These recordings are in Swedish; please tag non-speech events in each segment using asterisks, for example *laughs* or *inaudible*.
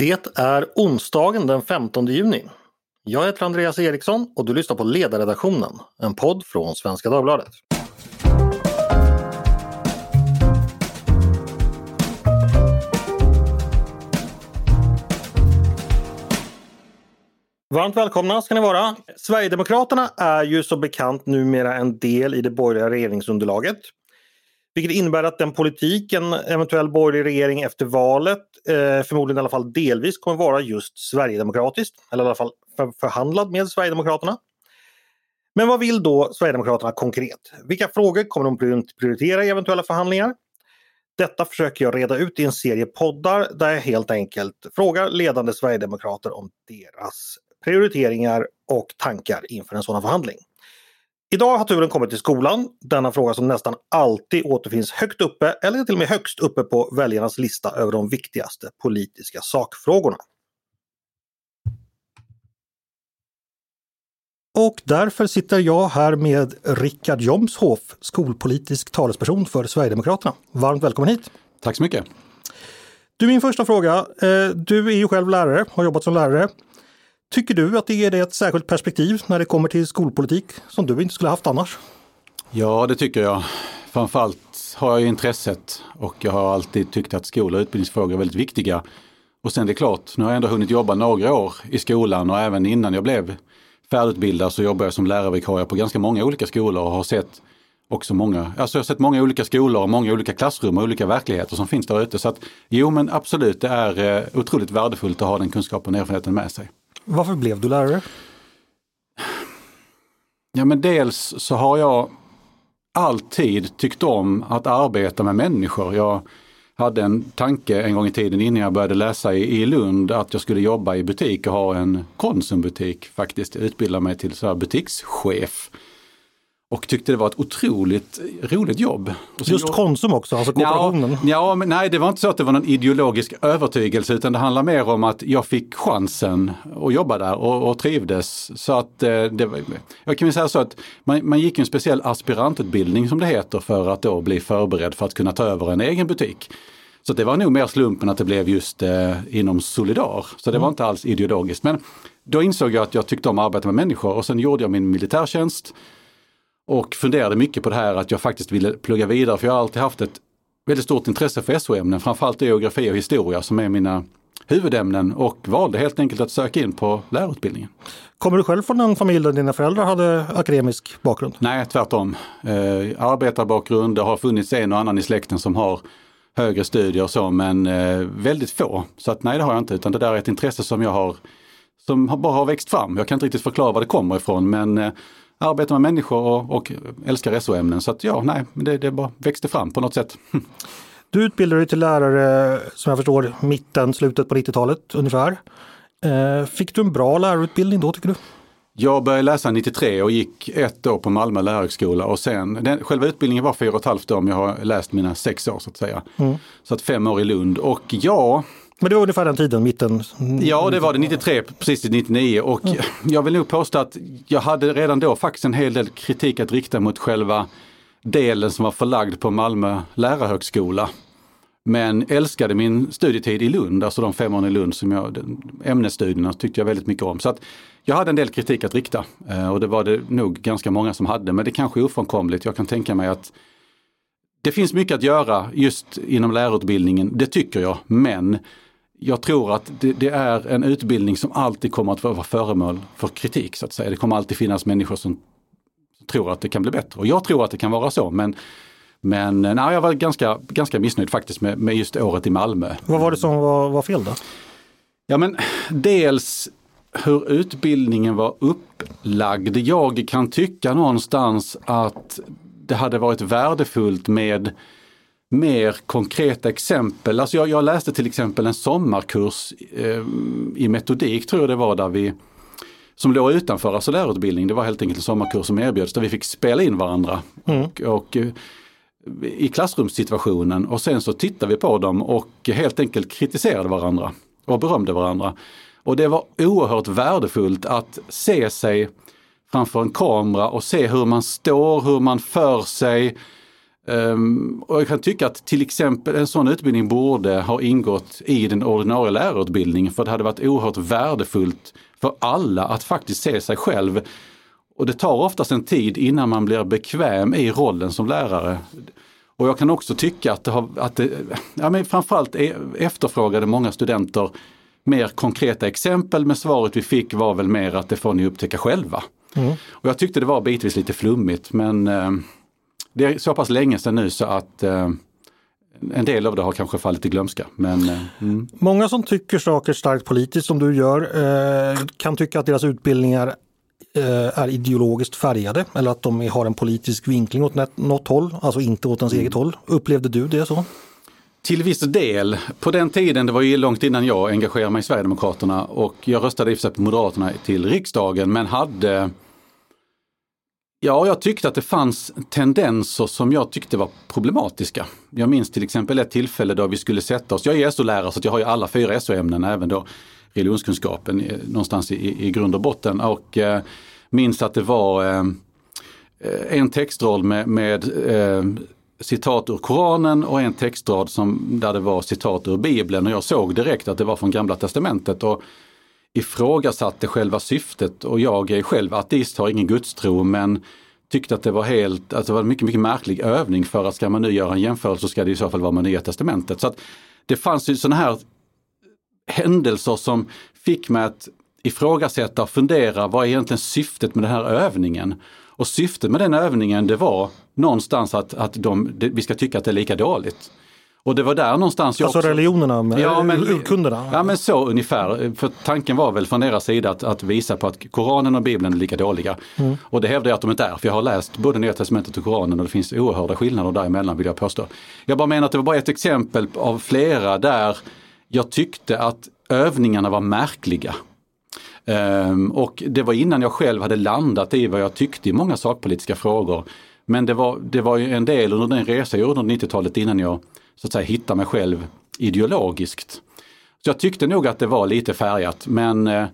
Det är onsdagen den 15 juni. Jag heter Andreas Eriksson och du lyssnar på Ledarredaktionen, en podd från Svenska Dagbladet. Varmt välkomna ska ni vara. Sverigedemokraterna är ju som bekant numera en del i det borgerliga regeringsunderlaget. Vilket innebär att den politik en eventuell borgerlig regering efter valet eh, förmodligen i alla fall delvis kommer vara just sverigedemokratiskt. Eller i alla fall för, förhandlad med Sverigedemokraterna. Men vad vill då Sverigedemokraterna konkret? Vilka frågor kommer de prioritera i eventuella förhandlingar? Detta försöker jag reda ut i en serie poddar där jag helt enkelt frågar ledande sverigedemokrater om deras prioriteringar och tankar inför en sådan förhandling. Idag har turen kommit till skolan, denna fråga som nästan alltid återfinns högt uppe eller till och med högst uppe på väljarnas lista över de viktigaste politiska sakfrågorna. Och därför sitter jag här med Rickard Jomshof, skolpolitisk talesperson för Sverigedemokraterna. Varmt välkommen hit! Tack så mycket! Du, min första fråga. Eh, du är ju själv lärare, har jobbat som lärare. Tycker du att det ger dig ett särskilt perspektiv när det kommer till skolpolitik som du inte skulle haft annars? Ja, det tycker jag. Framförallt har jag intresset och jag har alltid tyckt att skola och utbildningsfrågor är väldigt viktiga. Och sen det är klart, nu har jag ändå hunnit jobba några år i skolan och även innan jag blev färdigutbildad så jobbade jag som lärarvikarie på ganska många olika skolor och har sett också många, alltså jag har sett många olika skolor och många olika klassrum och olika verkligheter som finns där ute. Så att jo men absolut, det är eh, otroligt värdefullt att ha den kunskapen och erfarenheten med sig. Varför blev du lärare? Ja men dels så har jag alltid tyckt om att arbeta med människor. Jag hade en tanke en gång i tiden innan jag började läsa i, Lund att jag skulle jobba i butik och ha en Konsumbutik faktiskt. Utbilda mig till så här butikschef. Och tyckte det var ett otroligt roligt jobb. Just jag... Konsum också, alltså kooperationen? Ja, ja, men nej det var inte så att det var någon ideologisk övertygelse utan det handlar mer om att jag fick chansen att jobba där och, och trivdes. Så att eh, det var, jag kan väl säga så att man, man gick en speciell aspirantutbildning som det heter för att då bli förberedd för att kunna ta över en egen butik. Så det var nog mer slumpen att det blev just eh, inom Solidar. Så det var mm. inte alls ideologiskt. Men då insåg jag att jag tyckte om att arbeta med människor och sen gjorde jag min militärtjänst och funderade mycket på det här att jag faktiskt ville plugga vidare för jag har alltid haft ett väldigt stort intresse för SO-ämnen, framförallt geografi och historia som är mina huvudämnen och valde helt enkelt att söka in på lärarutbildningen. Kommer du själv från en familj där dina föräldrar hade akademisk bakgrund? Nej, tvärtom. Eh, arbetarbakgrund, det har funnits en och annan i släkten som har högre studier och så, men eh, väldigt få. Så att nej, det har jag inte, utan det där är ett intresse som jag har som bara har växt fram. Jag kan inte riktigt förklara var det kommer ifrån, men eh, arbetar med människor och, och älskar SO-ämnen. Så att ja, nej, det, det bara växte fram på något sätt. Du utbildade dig till lärare, som jag förstår, mitten, slutet på 90-talet ungefär. Eh, fick du en bra lärarutbildning då tycker du? Jag började läsa 93 och gick ett år på Malmö lärarhögskola och sen, den, själva utbildningen var fyra och ett halvt år, men jag har läst mina sex år så att säga. Mm. Så att fem år i Lund och ja, men det var ungefär den tiden, mitten? Ja, det var det 93, precis till 99 och mm. *laughs* jag vill nog påstå att jag hade redan då faktiskt en hel del kritik att rikta mot själva delen som var förlagd på Malmö lärarhögskola. Men älskade min studietid i Lund, alltså de fem åren i Lund som jag, ämnesstudierna tyckte jag väldigt mycket om. Så att jag hade en del kritik att rikta eh, och det var det nog ganska många som hade, men det kanske är ofrånkomligt. Jag kan tänka mig att det finns mycket att göra just inom lärarutbildningen, det tycker jag, men jag tror att det, det, är en utbildning som alltid kommer att vara föremål för kritik. så att säga. Det kommer alltid finnas människor som tror att det kan bli bättre. Och jag tror att det kan vara så. Men, men nej, jag var ganska, ganska missnöjd faktiskt med, med just året i Malmö. Vad var det som var, var fel då? Ja men dels hur utbildningen var upplagd. Jag kan tycka någonstans att det hade varit värdefullt med mer konkreta exempel. Alltså jag, jag läste till exempel en sommarkurs eh, i metodik tror jag det var där vi som låg utanför alltså lärarutbildning. Det var helt enkelt en sommarkurs som erbjöds där vi fick spela in varandra. Mm. Och, och, eh, i klassrumssituationen och sen så tittade vi på dem och helt enkelt kritiserade varandra och berömde varandra. Och det var oerhört värdefullt att se sig framför en kamera och se hur man står, hur man för sig, Um, och jag kan tycka att till exempel en sån utbildning borde ha ingått i den ordinarie lärarutbildningen för det hade varit oerhört värdefullt för alla att faktiskt se sig själv. Och det tar oftast en tid innan man blir bekväm i rollen som lärare. Och jag kan också tycka att det har, att det, ja men framförallt efterfrågade många studenter mer konkreta exempel men svaret vi fick var väl mer att det får ni upptäcka själva. Mm. Och jag tyckte det var bitvis lite flummigt men eh, det är så pass länge sedan nu så att eh, en del av det har kanske fallit i glömska. Men, eh, mm. Många som tycker saker starkt politiskt som du gör eh, kan tycka att deras utbildningar eh, är ideologiskt färgade eller att de har en politisk vinkling åt något håll, alltså inte åt ens mm. eget håll. Upplevde du det så? Till viss del. På den tiden, det var ju långt innan jag engagerade mig i Sverigedemokraterna och jag röstade i och för sig på Moderaterna till riksdagen men hade Ja, jag tyckte att det fanns tendenser som jag tyckte var problematiska. Jag minns till exempel ett tillfälle då vi skulle sätta oss, jag är SO-lärare så jag har ju alla fyra SO-ämnen, även då religionskunskapen eh, någonstans i, i grund och botten. Och eh, minns att det var eh, en textrad med, med eh, citat ur Koranen och en textrad som, där det var citat ur Bibeln och jag såg direkt att det var från Gamla Testamentet. Och ifrågasatte själva syftet och jag är själv ateist, har ingen gudstro men tyckte att det var helt, alltså det var en mycket, mycket märklig övning för att ska man nu göra en jämförelse så ska det i så fall vara med Nya Testamentet. Så att Det fanns ju sådana här händelser som fick mig att ifrågasätta och fundera vad är egentligen syftet med den här övningen? Och syftet med den övningen det var någonstans att, att de, vi ska tycka att det är lika dåligt. Och det var där någonstans jag Alltså också... religionerna, med, ja, men, urkunderna? Ja men så ungefär. För tanken var väl från deras sida att, att visa på att Koranen och Bibeln är lika dåliga. Mm. Och det hävdar jag att de inte är, för jag har läst både Nya Testamentet och Koranen och det finns oerhörda skillnader däremellan vill jag påstå. Jag bara menar att det var bara ett exempel av flera där jag tyckte att övningarna var märkliga. Um, och det var innan jag själv hade landat i vad jag tyckte i många sakpolitiska frågor. Men det var, det var ju en del under den resa jag gjorde under 90-talet innan jag så att säga hitta mig själv ideologiskt. Så jag tyckte nog att det var lite färgat men eh,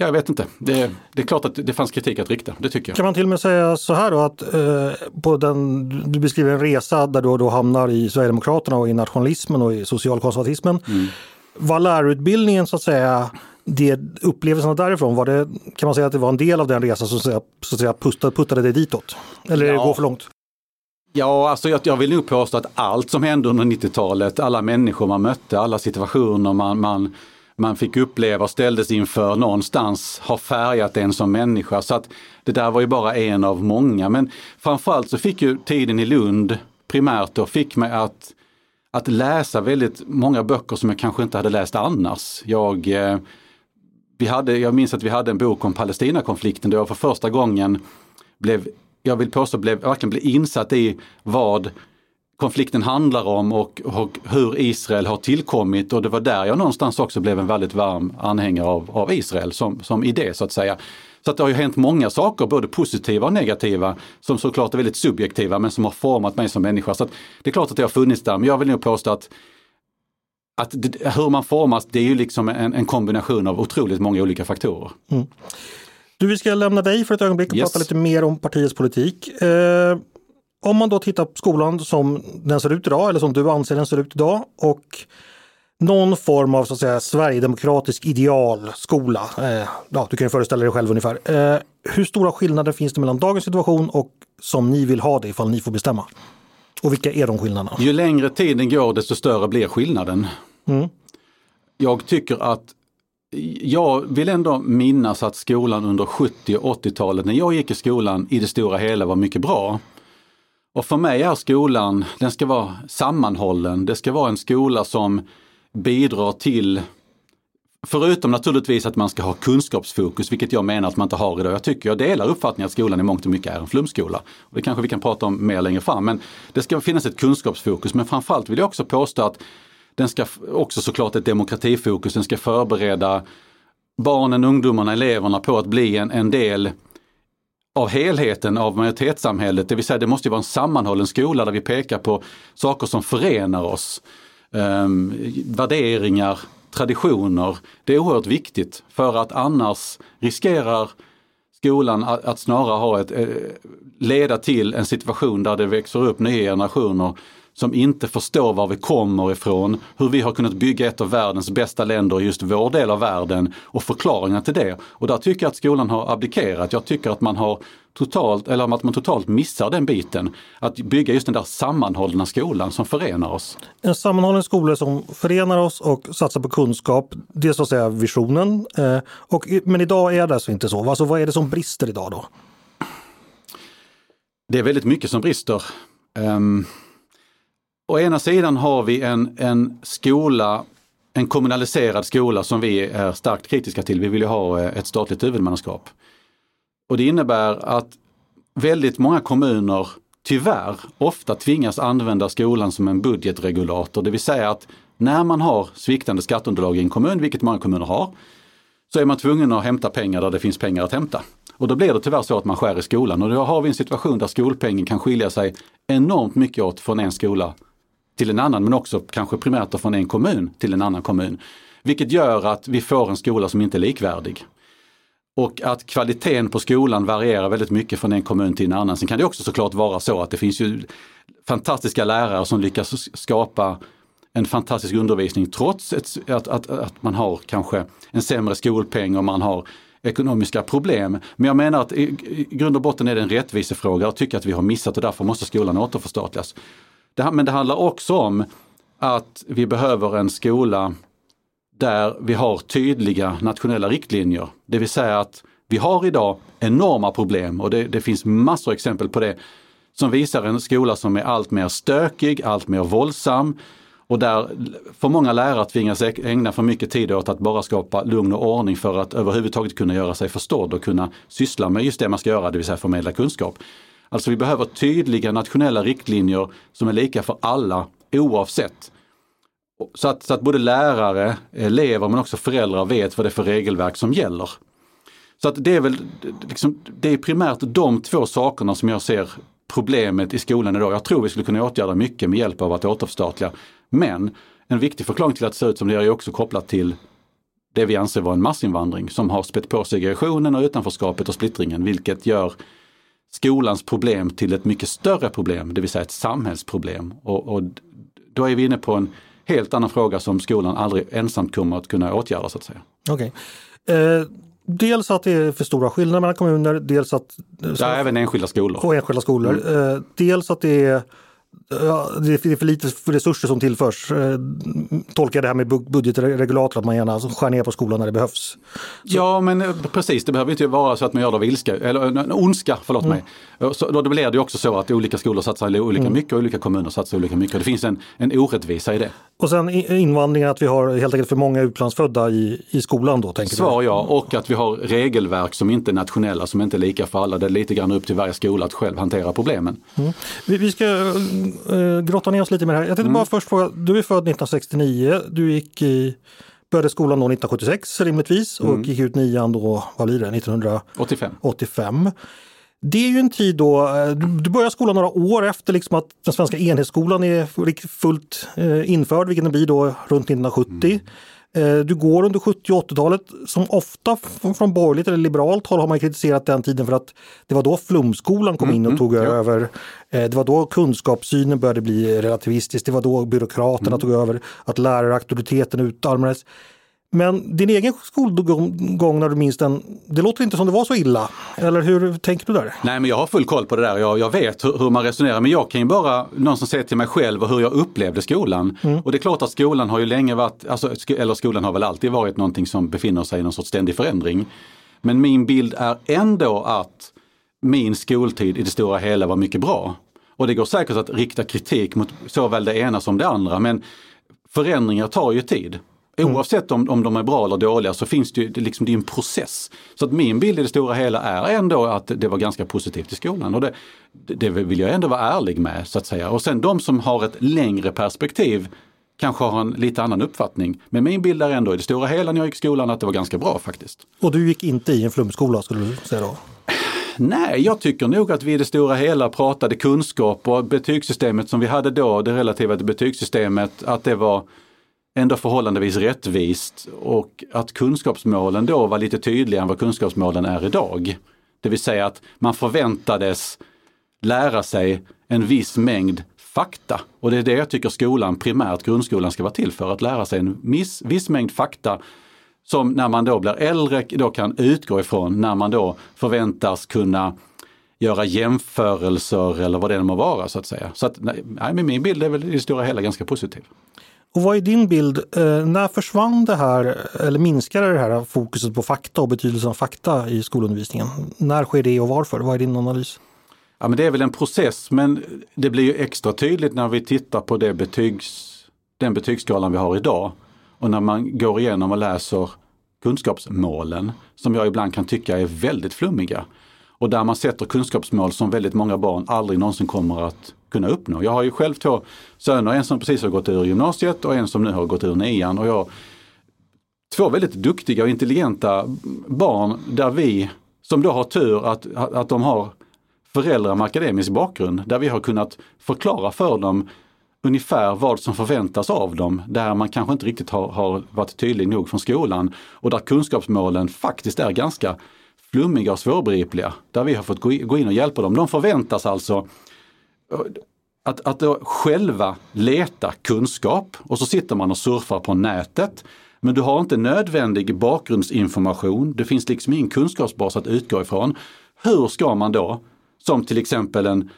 jag vet inte. Det, det, är klart att det fanns kritik att rikta, det tycker jag. Kan man till och med säga så här då att eh, på den, du beskriver en resa där du då hamnar i Sverigedemokraterna och i nationalismen och i socialkonservatismen. Mm. Var lärarutbildningen så att säga det upplevelserna därifrån, var det, kan man säga att det var en del av den resan som så att säga, puttade, puttade dig ditåt? Eller ja. det går för långt? Ja, alltså jag, jag vill nog påstå att allt som hände under 90-talet, alla människor man mötte, alla situationer man, man, man fick uppleva och ställdes inför någonstans har färgat en som människa. Så att det där var ju bara en av många. Men framförallt så fick ju tiden i Lund primärt då, fick mig att, att läsa väldigt många böcker som jag kanske inte hade läst annars. Jag, eh, vi hade, jag minns att vi hade en bok om Palestinakonflikten där jag för första gången blev jag vill påstå, blev, verkligen blev insatt i vad konflikten handlar om och, och, hur Israel har tillkommit och det var där jag någonstans också blev en väldigt varm anhängare av, av Israel som, som idé så att säga. Så att det har ju hänt många saker, både positiva och negativa, som såklart är väldigt subjektiva men som har format mig som människa. Så det är klart att det har funnits där, men jag vill nog påstå att att det, hur man formas, det är ju liksom en, en kombination av otroligt många olika faktorer. Mm. Du, vi ska lämna dig för ett ögonblick och yes. prata lite mer om partiets politik. Eh, om man då tittar på skolan som den ser ut idag, eller som du anser den ser ut idag och någon form av så att säga Sverigedemokratisk idealskola. Eh, ja, du kan ju föreställa dig själv ungefär. Eh, hur stora skillnader finns det mellan dagens situation och som ni vill ha det ifall ni får bestämma? Och vilka är de skillnaderna? Ju längre tiden går desto större blir skillnaden. Mm. Jag tycker att jag vill ändå minnas att skolan under 70 och 80-talet när jag gick i skolan i det stora hela var mycket bra. Och för mig är skolan, den ska vara sammanhållen. Det ska vara en skola som bidrar till Förutom naturligtvis att man ska ha kunskapsfokus, vilket jag menar att man inte har idag. Jag tycker, jag delar uppfattningen att skolan i mångt och mycket är en flumskola. Och det kanske vi kan prata om mer längre fram. Men det ska finnas ett kunskapsfokus. Men framförallt vill jag också påstå att den ska också såklart ett demokratifokus, den ska förbereda barnen, ungdomarna, eleverna på att bli en, en del av helheten av majoritetssamhället. Det vill säga det måste vara en sammanhållen skola där vi pekar på saker som förenar oss. Um, värderingar, traditioner. Det är oerhört viktigt för att annars riskerar skolan att, att snarare ha ett, eh, leda till en situation där det växer upp nya generationer som inte förstår var vi kommer ifrån, hur vi har kunnat bygga ett av världens bästa länder i just vår del av världen och förklaringar till det. Och där tycker jag att skolan har abdikerat. Jag tycker att man har totalt, eller att man totalt missar den biten. Att bygga just den där sammanhållna skolan som förenar oss. En sammanhållen skola som förenar oss och satsar på kunskap, det är så att säga visionen. Eh, och, men idag är det alltså inte så. Alltså, vad är det som brister idag då? Det är väldigt mycket som brister. Um, å ena sidan har vi en, en skola, en kommunaliserad skola som vi är starkt kritiska till. Vi vill ju ha eh, ett statligt huvudmannaskap. Och det innebär att väldigt många kommuner tyvärr ofta tvingas använda skolan som en budgetregulator. Det vill säga att när man har sviktande skatteunderlag i en kommun, vilket många kommuner har, så är man tvungen att hämta pengar där det finns pengar att hämta. Och då blir det tyvärr så att man skär i skolan och då har vi en situation där skolpengen kan skilja sig enormt mycket åt från en skola till en annan men också kanske primärt från en kommun till en annan kommun. Vilket gör att vi får en skola som inte är likvärdig. Och att kvaliteten på skolan varierar väldigt mycket från en kommun till en annan. Sen kan det också såklart vara så att det finns ju fantastiska lärare som lyckas skapa en fantastisk undervisning trots ett, att, att, att man har kanske en sämre skolpeng och man har ekonomiska problem. Men jag menar att i, i grund och botten är det en rättvisefråga. Jag tycker att vi har missat och därför måste skolan återförstatligas. Det, men det handlar också om att vi behöver en skola där vi har tydliga nationella riktlinjer. Det vill säga att vi har idag enorma problem och det, det finns massor exempel på det som visar en skola som är allt mer stökig, allt mer våldsam och där för många lärare tvingas ägna för mycket tid åt att bara skapa lugn och ordning för att överhuvudtaget kunna göra sig förstådd och kunna syssla med just det man ska göra, det vill säga förmedla kunskap. Alltså vi behöver tydliga nationella riktlinjer som är lika för alla oavsett så att, så att både lärare, eh, elever men också föräldrar vet vad det är för regelverk som gäller. Så att det är väl liksom, det är primärt de två sakerna som jag ser problemet i skolan idag. Jag tror vi skulle kunna åtgärda mycket med hjälp av att återförstatliga. Men en viktig förklaring till att det ser ut som det gör är också kopplat till det vi anser vara en massinvandring som har spett på segregationen och utanförskapet och splittringen vilket gör skolans problem till ett mycket större problem, det vill säga ett samhällsproblem. Och, och då är vi inne på en helt annan fråga som skolan aldrig ensamt kommer att kunna åtgärda så att säga. Okej. Okay. Eh, dels att det är för stora skillnader mellan kommuner, dels att... Ja, även enskilda skolor. Och enskilda skolor. Mm. Eh, dels att det är det är för lite resurser som tillförs. Eh, tolkar det här med budgetregulator, att man gärna skär ner på skolan när det behövs. Så. Ja men eh, precis, det behöver inte vara så att man gör det av ilska, eller en ondska, förlåt mm. mig. Så, då blir det också så att olika skolor satsar olika mm. mycket och olika kommuner satsar olika mycket. Det finns en, en orättvisa i det. Och sen invandringen, att vi har helt enkelt för många utlandsfödda i, i skolan då? Tänker Svar ja, och att vi har regelverk som inte är nationella, som inte är lika för alla. Det är lite grann upp till varje skola att själv hantera problemen. Mm. Vi, vi, ska uh, grotta ner oss lite det här. Jag tänkte mm. bara först fråga, du är född 1969, du gick i Började skolan då 1976 rimligtvis och mm. gick ut nian då, vad blir det, 1985. 85. Det är ju en tid då, eh, du börjar skolan några år efter liksom att den svenska enhetsskolan är fullt eh, införd, vilket den blir då runt 1970. Mm. Du går under 70 och 80-talet som ofta från borgerligt eller liberalt håll har man kritiserat den tiden för att det var då flumskolan kom in och mm, tog mm, över. Det var då kunskapssynen började bli relativistisk, det var då byråkraterna mm. tog över, att lärarauktoriteten utarmades. Men din egen skolgång när du minns den, det låter inte som det var så illa. Eller hur tänker du där? Nej men jag har full koll på det där. Jag, jag vet hur, hur, man resonerar men jag kan ju bara någonstans säga till mig själv och hur jag upplevde skolan. Mm. Och det är klart att skolan har ju länge varit, alltså, eller skolan har väl alltid varit någonting som befinner sig i någon sorts ständig förändring. Men min bild är ändå att min skoltid i det stora hela var mycket bra. Och det går säkert att rikta kritik mot såväl det ena som det andra men förändringar tar ju tid. Mm. Oavsett om, om de är bra eller dåliga så finns det ju liksom, det är en process. Så att min bild i det stora hela är ändå att det var ganska positivt i skolan. Och det, det vill jag ändå vara ärlig med så att säga. Och sen de som har ett längre perspektiv kanske har en lite annan uppfattning. Men min bild är ändå i det stora hela när jag gick i skolan att det var ganska bra faktiskt. Och du gick inte i en flumskola skulle du säga då? Nej, jag tycker nog att vi i det stora hela pratade kunskap och betygssystemet som vi hade då, det relativa betygssystemet, att det var ändå förhållandevis rättvist och att kunskapsmålen då var lite tydligare än vad kunskapsmålen är idag. Det vill säga att man förväntades lära sig en viss mängd fakta. Och det är det jag tycker skolan, primärt grundskolan, ska vara till för. Att lära sig en viss, viss mängd fakta som när man då blir äldre då kan utgå ifrån när man då förväntas kunna göra jämförelser eller vad det än må vara så att säga. Så att, nej, min bild är väl i det stora hela ganska positiv. Och vad är din bild? Eh, när försvann det här eller minskade det här fokuset på fakta och betydelsen av fakta i skolundervisningen? När sker det och varför? Vad är din analys? Ja, men det är väl en process men det blir ju extra tydligt när vi tittar på det betygs, den betygsskalan vi har idag. Och när man går igenom och läser kunskapsmålen som jag ibland kan tycka är väldigt flummiga. Och där man sätter kunskapsmål som väldigt många barn aldrig någonsin kommer att kunna uppnå. Jag har ju själv två söner, en som precis har gått ur gymnasiet och en som nu har gått ur nian. Och jag, två väldigt duktiga och intelligenta barn där vi, som då har tur att, att de har föräldrar med akademisk bakgrund, där vi har kunnat förklara för dem ungefär vad som förväntas av dem, där man kanske inte riktigt har, har varit tydlig nog från skolan och där kunskapsmålen faktiskt är ganska flummiga och svårbegripliga. Där vi har fått gå in och hjälpa dem. De förväntas alltså eh, att, att då själva leta kunskap och så sitter man och surfar på nätet. Men du har inte nödvändig bakgrundsinformation. Det finns liksom ingen kunskapsbas att utgå ifrån. Hur ska man då, som till exempel en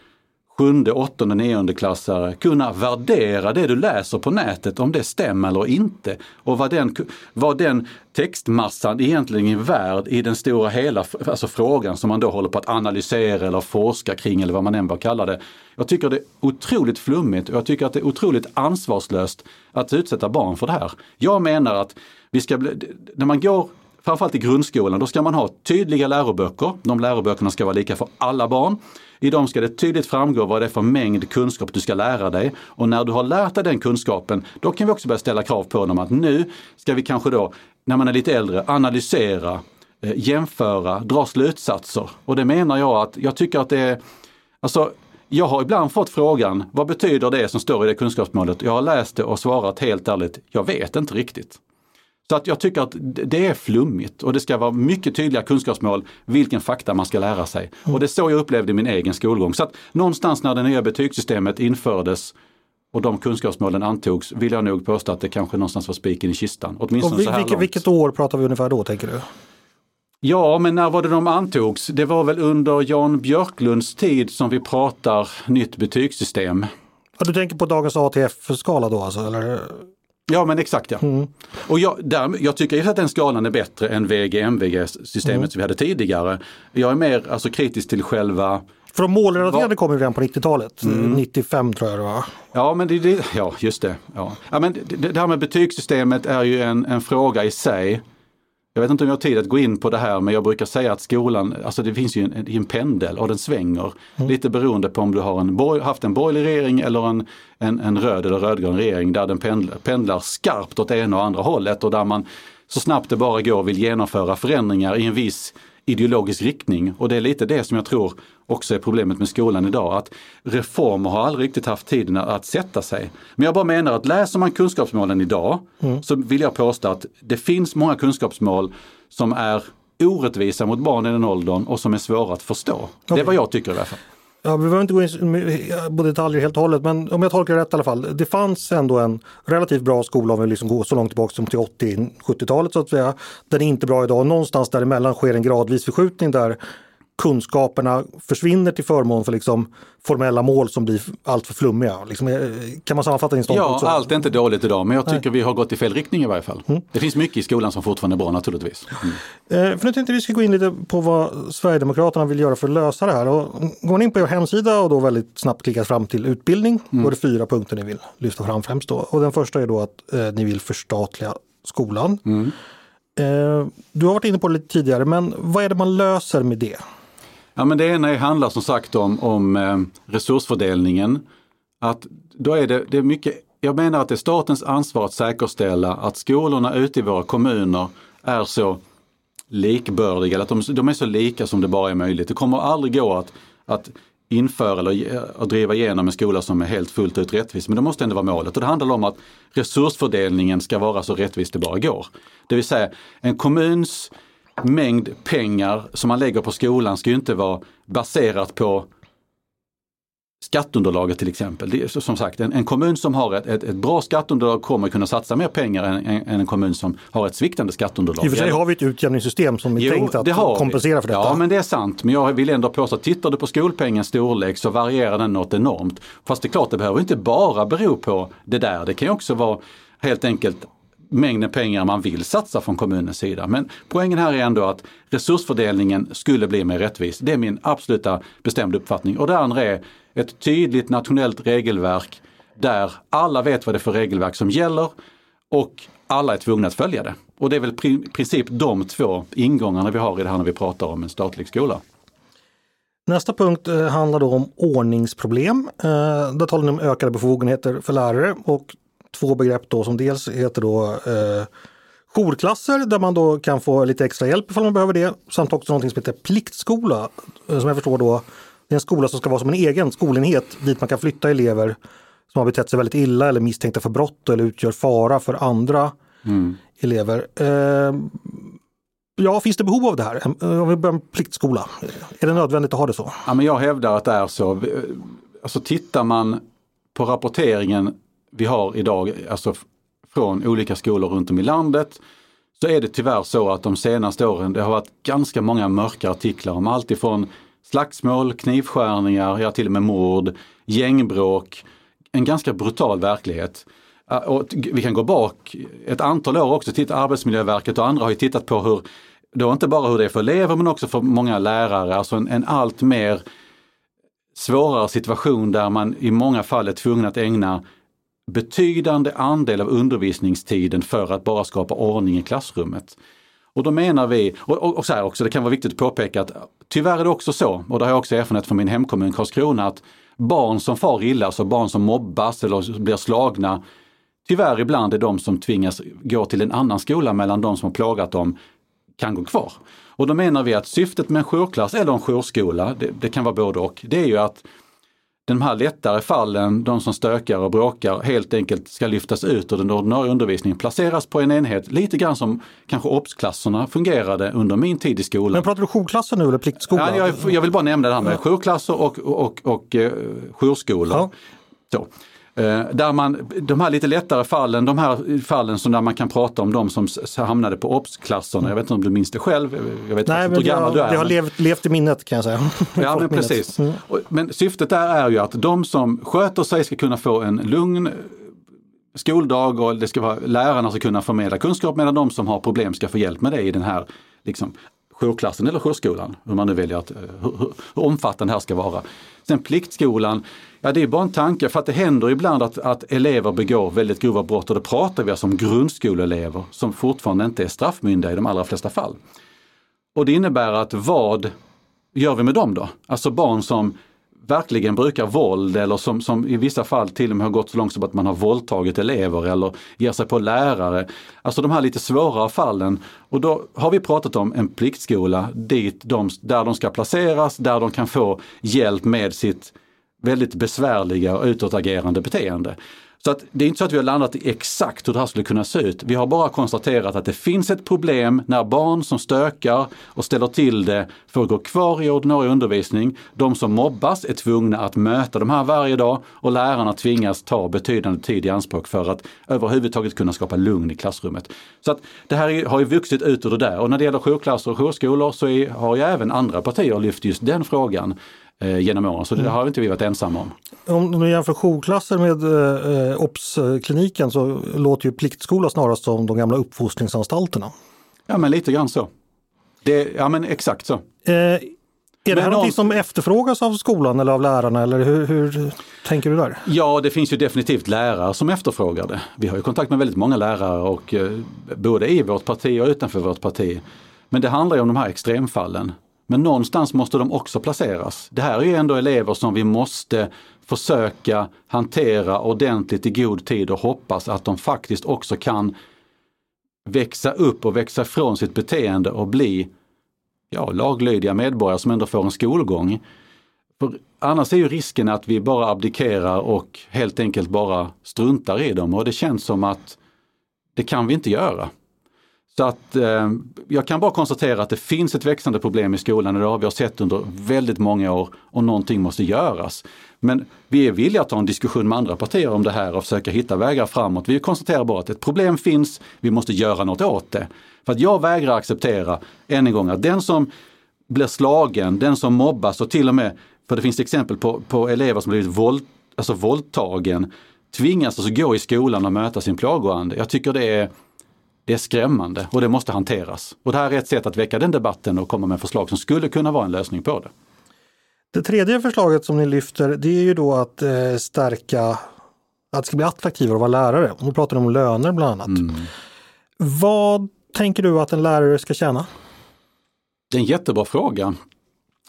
sjunde, åttonde, nionde klassare kunna värdera det du läser på nätet, om det stämmer eller inte. Och vad den, vad den textmassan egentligen är värd i den stora hela alltså frågan som man då håller på att analysera eller forska kring eller vad man än vad kallar det. Jag tycker det är otroligt flummigt och jag tycker att det är otroligt ansvarslöst att utsätta barn för det här. Jag menar att vi ska bli, när man går framförallt i grundskolan, då ska man ha tydliga läroböcker. De läroböckerna ska vara lika för alla barn. I dem ska det tydligt framgå vad det är för mängd kunskap du ska lära dig. Och när du har lärt dig den kunskapen, då kan vi också börja ställa krav på dem att nu ska vi kanske då, när man är lite äldre, analysera, eh, jämföra, dra slutsatser. Och det menar jag att, jag tycker att det är, alltså jag har ibland fått frågan, vad betyder det som står i det kunskapsmålet? Jag har läst det och svarat helt ärligt, jag vet inte riktigt. Så att jag tycker att det är flummigt och det ska vara mycket tydliga kunskapsmål vilken fakta man ska lära sig. Mm. Och det är så jag upplevde min egen skolgång. Så att någonstans när det nya betygssystemet infördes och de kunskapsmålen antogs vill jag nog påstå att det kanske någonstans var spiken i kistan. Åtminstone och vi, så här vilket, långt. vilket år pratar vi ungefär då tänker du? Ja, men när var det de antogs? Det var väl under Jan Björklunds tid som vi pratar nytt betygssystem. Ja, du tänker på dagens ATF-skala då alltså? Eller? Ja men exakt ja. Mm. Och jag, där, jag tycker att den skalan är bättre än VG-MVG-systemet mm. som vi hade tidigare. Jag är mer alltså, kritisk till själva för de målrelaterade kom ju redan på 90-talet, mm. 95 tror jag det var. Ja, men det, det, ja just det. Ja. Ja, men det, det här med betygssystemet är ju en, en fråga i sig. Jag vet inte om jag har tid att gå in på det här men jag brukar säga att skolan, alltså det finns ju en, en pendel och den svänger. Mm. Lite beroende på om du har en, haft en borgerlig regering eller en, en, en röd eller rödgrön regering där den pendlar, pendlar skarpt åt ena och andra hållet och där man så snabbt det bara går vill genomföra förändringar i en viss ideologisk riktning. Och det är lite det som jag tror också är problemet med skolan idag. Att reformer har aldrig riktigt haft tiden att sätta sig. Men jag bara menar att läser man kunskapsmålen idag mm. så vill jag påstå att det finns många kunskapsmål som är orättvisa mot barn i den åldern och som är svåra att förstå. Okay. Det är vad jag tycker i alla fall. Ja, vi behöver inte gå in på detaljer helt och hållet men om jag tolkar det rätt i alla fall. Det fanns ändå en relativt bra skola om vi liksom går så långt tillbaka som till 80-70-talet så att säga. Den är inte bra idag. Någonstans däremellan sker en gradvis förskjutning där kunskaperna försvinner till förmån för liksom formella mål som blir allt för flummiga. Liksom, eh, kan man sammanfatta din ståndpunkt? Ja, allt är inte dåligt idag men jag tycker Nej. vi har gått i fel riktning i varje fall. Mm. Det finns mycket i skolan som fortfarande är bra naturligtvis. Mm. Eh, för nu tänkte vi ska gå in lite på vad Sverigedemokraterna vill göra för att lösa det här. Och går man in på er hemsida och då väldigt snabbt klickas fram till utbildning, mm. då är det fyra punkter ni vill lyfta fram främst. Då. Och den första är då att eh, ni vill förstatliga skolan. Mm. Eh, du har varit inne på det lite tidigare, men vad är det man löser med det? Ja, men det ena handlar som sagt om, om eh, resursfördelningen. Att då är det, det är mycket, jag menar att det är statens ansvar att säkerställa att skolorna ute i våra kommuner är så likbördiga, eller att de, de, är så lika som det bara är möjligt. Det kommer aldrig gå att, att införa eller att driva igenom en skola som är helt fullt ut rättvis. Men det måste ändå vara målet. Och det handlar om att resursfördelningen ska vara så rättvis det bara går. Det vill säga en kommuns mängd pengar som man lägger på skolan ska ju inte vara baserat på skatteunderlaget till exempel. Det är, som sagt, en, en kommun som har ett, ett, ett, bra skatteunderlag kommer kunna satsa mer pengar än, än, än en kommun som har ett sviktande skatteunderlag. I och för sig har vi ett utjämningssystem som är jo, tänkt att kompensera för detta. Ja, men det är sant. Men jag vill ändå påstå att tittar du på skolpengens storlek så varierar den något enormt. Fast det är klart, det behöver inte bara bero på det där. Det kan ju också vara helt enkelt mängden pengar man vill satsa från kommunens sida. Men poängen här är ändå att resursfördelningen skulle bli mer rättvis. Det är min absoluta bestämda uppfattning. Och det andra är ett tydligt nationellt regelverk där alla vet vad det är för regelverk som gäller och alla är tvungna att följa det. Och det är väl i princip de två ingångarna vi har i det här när vi pratar om en statlig skola. Nästa punkt eh, handlar då om ordningsproblem. Eh, där talar ni om ökade befogenheter för lärare och två begrepp då som dels heter då eh, jourklasser där man då kan få lite extra hjälp ifall man behöver det. Samt också någonting som heter pliktskola. Eh, som jag förstår då det är en skola som ska vara som en egen skolenhet dit man kan flytta elever som har betett sig väldigt illa eller misstänkta för brott eller utgör fara för andra mm. elever. Eh, ja, finns det behov av det här? Om vi börjar med pliktskola, är det nödvändigt att ha det så? Ja, men jag hävdar att det är så. Alltså tittar man på rapporteringen vi har idag, alltså från olika skolor runt om i landet, så är det tyvärr så att de senaste åren det har varit ganska många mörka artiklar om allt ifrån slagsmål, knivskärningar, ja till och med mord, gängbråk, en ganska brutal verklighet. Och vi kan gå bak ett antal år också, titta Arbetsmiljöverket och andra har ju tittat på hur, då inte bara hur det är för elever men också för många lärare, alltså en, en allt mer svårare situation där man i många fall är tvungen att ägna betydande andel av undervisningstiden för att bara skapa ordning i klassrummet. Och då menar vi, och, och, och så här också, det kan vara viktigt att påpeka att tyvärr är det också så, och det har jag också erfarenhet från min hemkommun Karlskrona, att barn som far illa, alltså barn som mobbas eller blir slagna, tyvärr ibland är de som tvingas gå till en annan skola mellan de som har plågat dem kan gå kvar. Och då menar vi att syftet med en jourklass eller en jourskola, det, det kan vara både och, det är ju att de här lättare fallen, de som stökar och bråkar, helt enkelt ska lyftas ut ur den ordinarie undervisningen, placeras på en enhet, lite grann som kanske obsklasserna fungerade under min tid i skolan. Men pratar du jourklasser nu eller pliktskola? Ja, jag, jag vill bara nämna det här med jourklasser och, och, och, och uh, jourskolor. Ja. Så. Eh, där man, de här lite lättare fallen, de här fallen som där man kan prata om de som hamnade på obsklasserna. Jag vet inte om du minns det själv? Jag vet Nej, inte hur gammal du är. Det har levt, levt i minnet kan jag säga. *laughs* Ja, men precis. Mm. Men syftet där är ju att de som sköter sig ska kunna få en lugn skoldag och det ska vara, lärarna ska kunna förmedla kunskap medan de som har problem ska få hjälp med det i den här liksom, jourklassen eller jourskolan, hur man nu väljer att, eh, hur, hur omfattande det här ska vara. Sen pliktskolan, ja det är bara en tanke för att det händer ibland att, att elever begår väldigt grova brott och då pratar vi alltså om grundskoleelever som fortfarande inte är straffmyndiga i de allra flesta fall. Och det innebär att vad gör vi med dem då? Alltså barn som verkligen brukar våld eller som, som i vissa fall till och med har gått så långt som att man har våldtagit elever eller ger sig på lärare. Alltså de här lite svårare fallen. Och då har vi pratat om en pliktskola dit de, där de ska placeras, där de kan få hjälp med sitt väldigt besvärliga och utåtagerande beteende. Så att det är inte så att vi har landat i exakt hur det här skulle kunna se ut. Vi har bara konstaterat att det finns ett problem när barn som stökar och ställer till det får gå kvar i ordinarie undervisning. De som mobbas är tvungna att möta de här varje dag och lärarna tvingas ta betydande tid i anspråk för att överhuvudtaget kunna skapa lugn i klassrummet. Så att det här har ju vuxit ut ur det där och när det gäller jourklasser och jourskolor så är, har ju även andra partier lyft just den frågan eh, genom åren. Så det mm. har inte vi varit ensamma om. Om du jämför jourklasser med eh, OBS-kliniken så låter ju pliktskola snarast som de gamla uppfostringsanstalterna. Ja men lite grann så. Det, ja men exakt så. Eh, är det här någonting som efterfrågas av skolan eller av lärarna eller hur, hur, tänker du där? Ja, det finns ju definitivt lärare som efterfrågar det. Vi har ju kontakt med väldigt många lärare och eh, både i vårt parti och utanför vårt parti. Men det handlar ju om de här extremfallen men någonstans måste de också placeras. Det här är ju ändå elever som vi måste försöka hantera ordentligt i god tid och hoppas att de faktiskt också kan växa upp och växa från sitt beteende och bli ja, laglydiga medborgare som ändå får en skolgång. För annars är ju risken att vi bara abdikerar och helt enkelt bara struntar i dem och det känns som att det kan vi inte göra. Så att eh, jag kan bara konstatera att det finns ett växande problem i skolan och det har vi sett under väldigt många år och någonting måste göras. Men vi är villiga att ta en diskussion med andra partier om det här och försöka hitta vägar framåt. Vi konstaterar bara att ett problem finns, vi måste göra något åt det. För att jag vägrar acceptera, än en gång, att den som blir slagen, den som mobbas och till och med, för det finns exempel på, på elever som blivit våld, alltså våldtagen, tvingas alltså gå i skolan och möta sin plågoande. Jag tycker det är, det är skrämmande och det måste hanteras. Och det här är ett sätt att väcka den debatten och komma med förslag som skulle kunna vara en lösning på det. Det tredje förslaget som ni lyfter det är ju då att eh, stärka att det ska bli attraktivare att vara lärare. Nu pratar ni om löner bland annat. Mm. Vad tänker du att en lärare ska tjäna? Det är en jättebra fråga.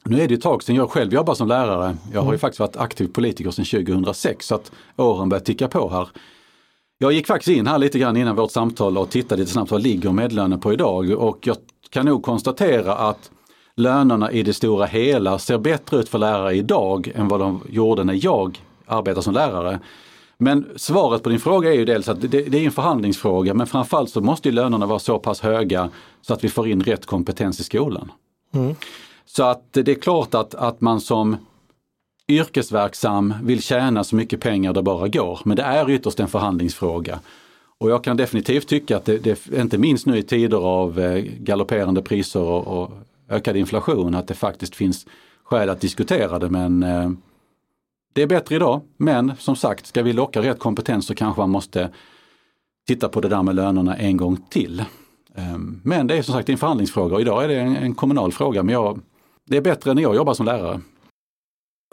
Nu är det ett tag sedan jag själv jobbar som lärare. Jag har ju mm. faktiskt varit aktiv politiker sedan 2006 så att åren börjar ticka på här. Jag gick faktiskt in här lite grann innan vårt samtal och tittade lite snabbt vad ligger medlönen på idag och jag kan nog konstatera att lönerna i det stora hela ser bättre ut för lärare idag än vad de gjorde när jag arbetade som lärare. Men svaret på din fråga är ju dels att det, det är en förhandlingsfråga men framförallt så måste lönerna vara så pass höga så att vi får in rätt kompetens i skolan. Mm. Så att det är klart att, att man som yrkesverksam vill tjäna så mycket pengar det bara går. Men det är ytterst en förhandlingsfråga. Och jag kan definitivt tycka att det, det inte minst nu i tider av eh, galopperande priser och, och ökad inflation, att det faktiskt finns skäl att diskutera det. Men eh, det är bättre idag. Men som sagt, ska vi locka rätt kompetens så kanske man måste titta på det där med lönerna en gång till. Eh, men det är som sagt en förhandlingsfråga och idag är det en, en kommunal fråga. Men jag, det är bättre när jag jobbar som lärare.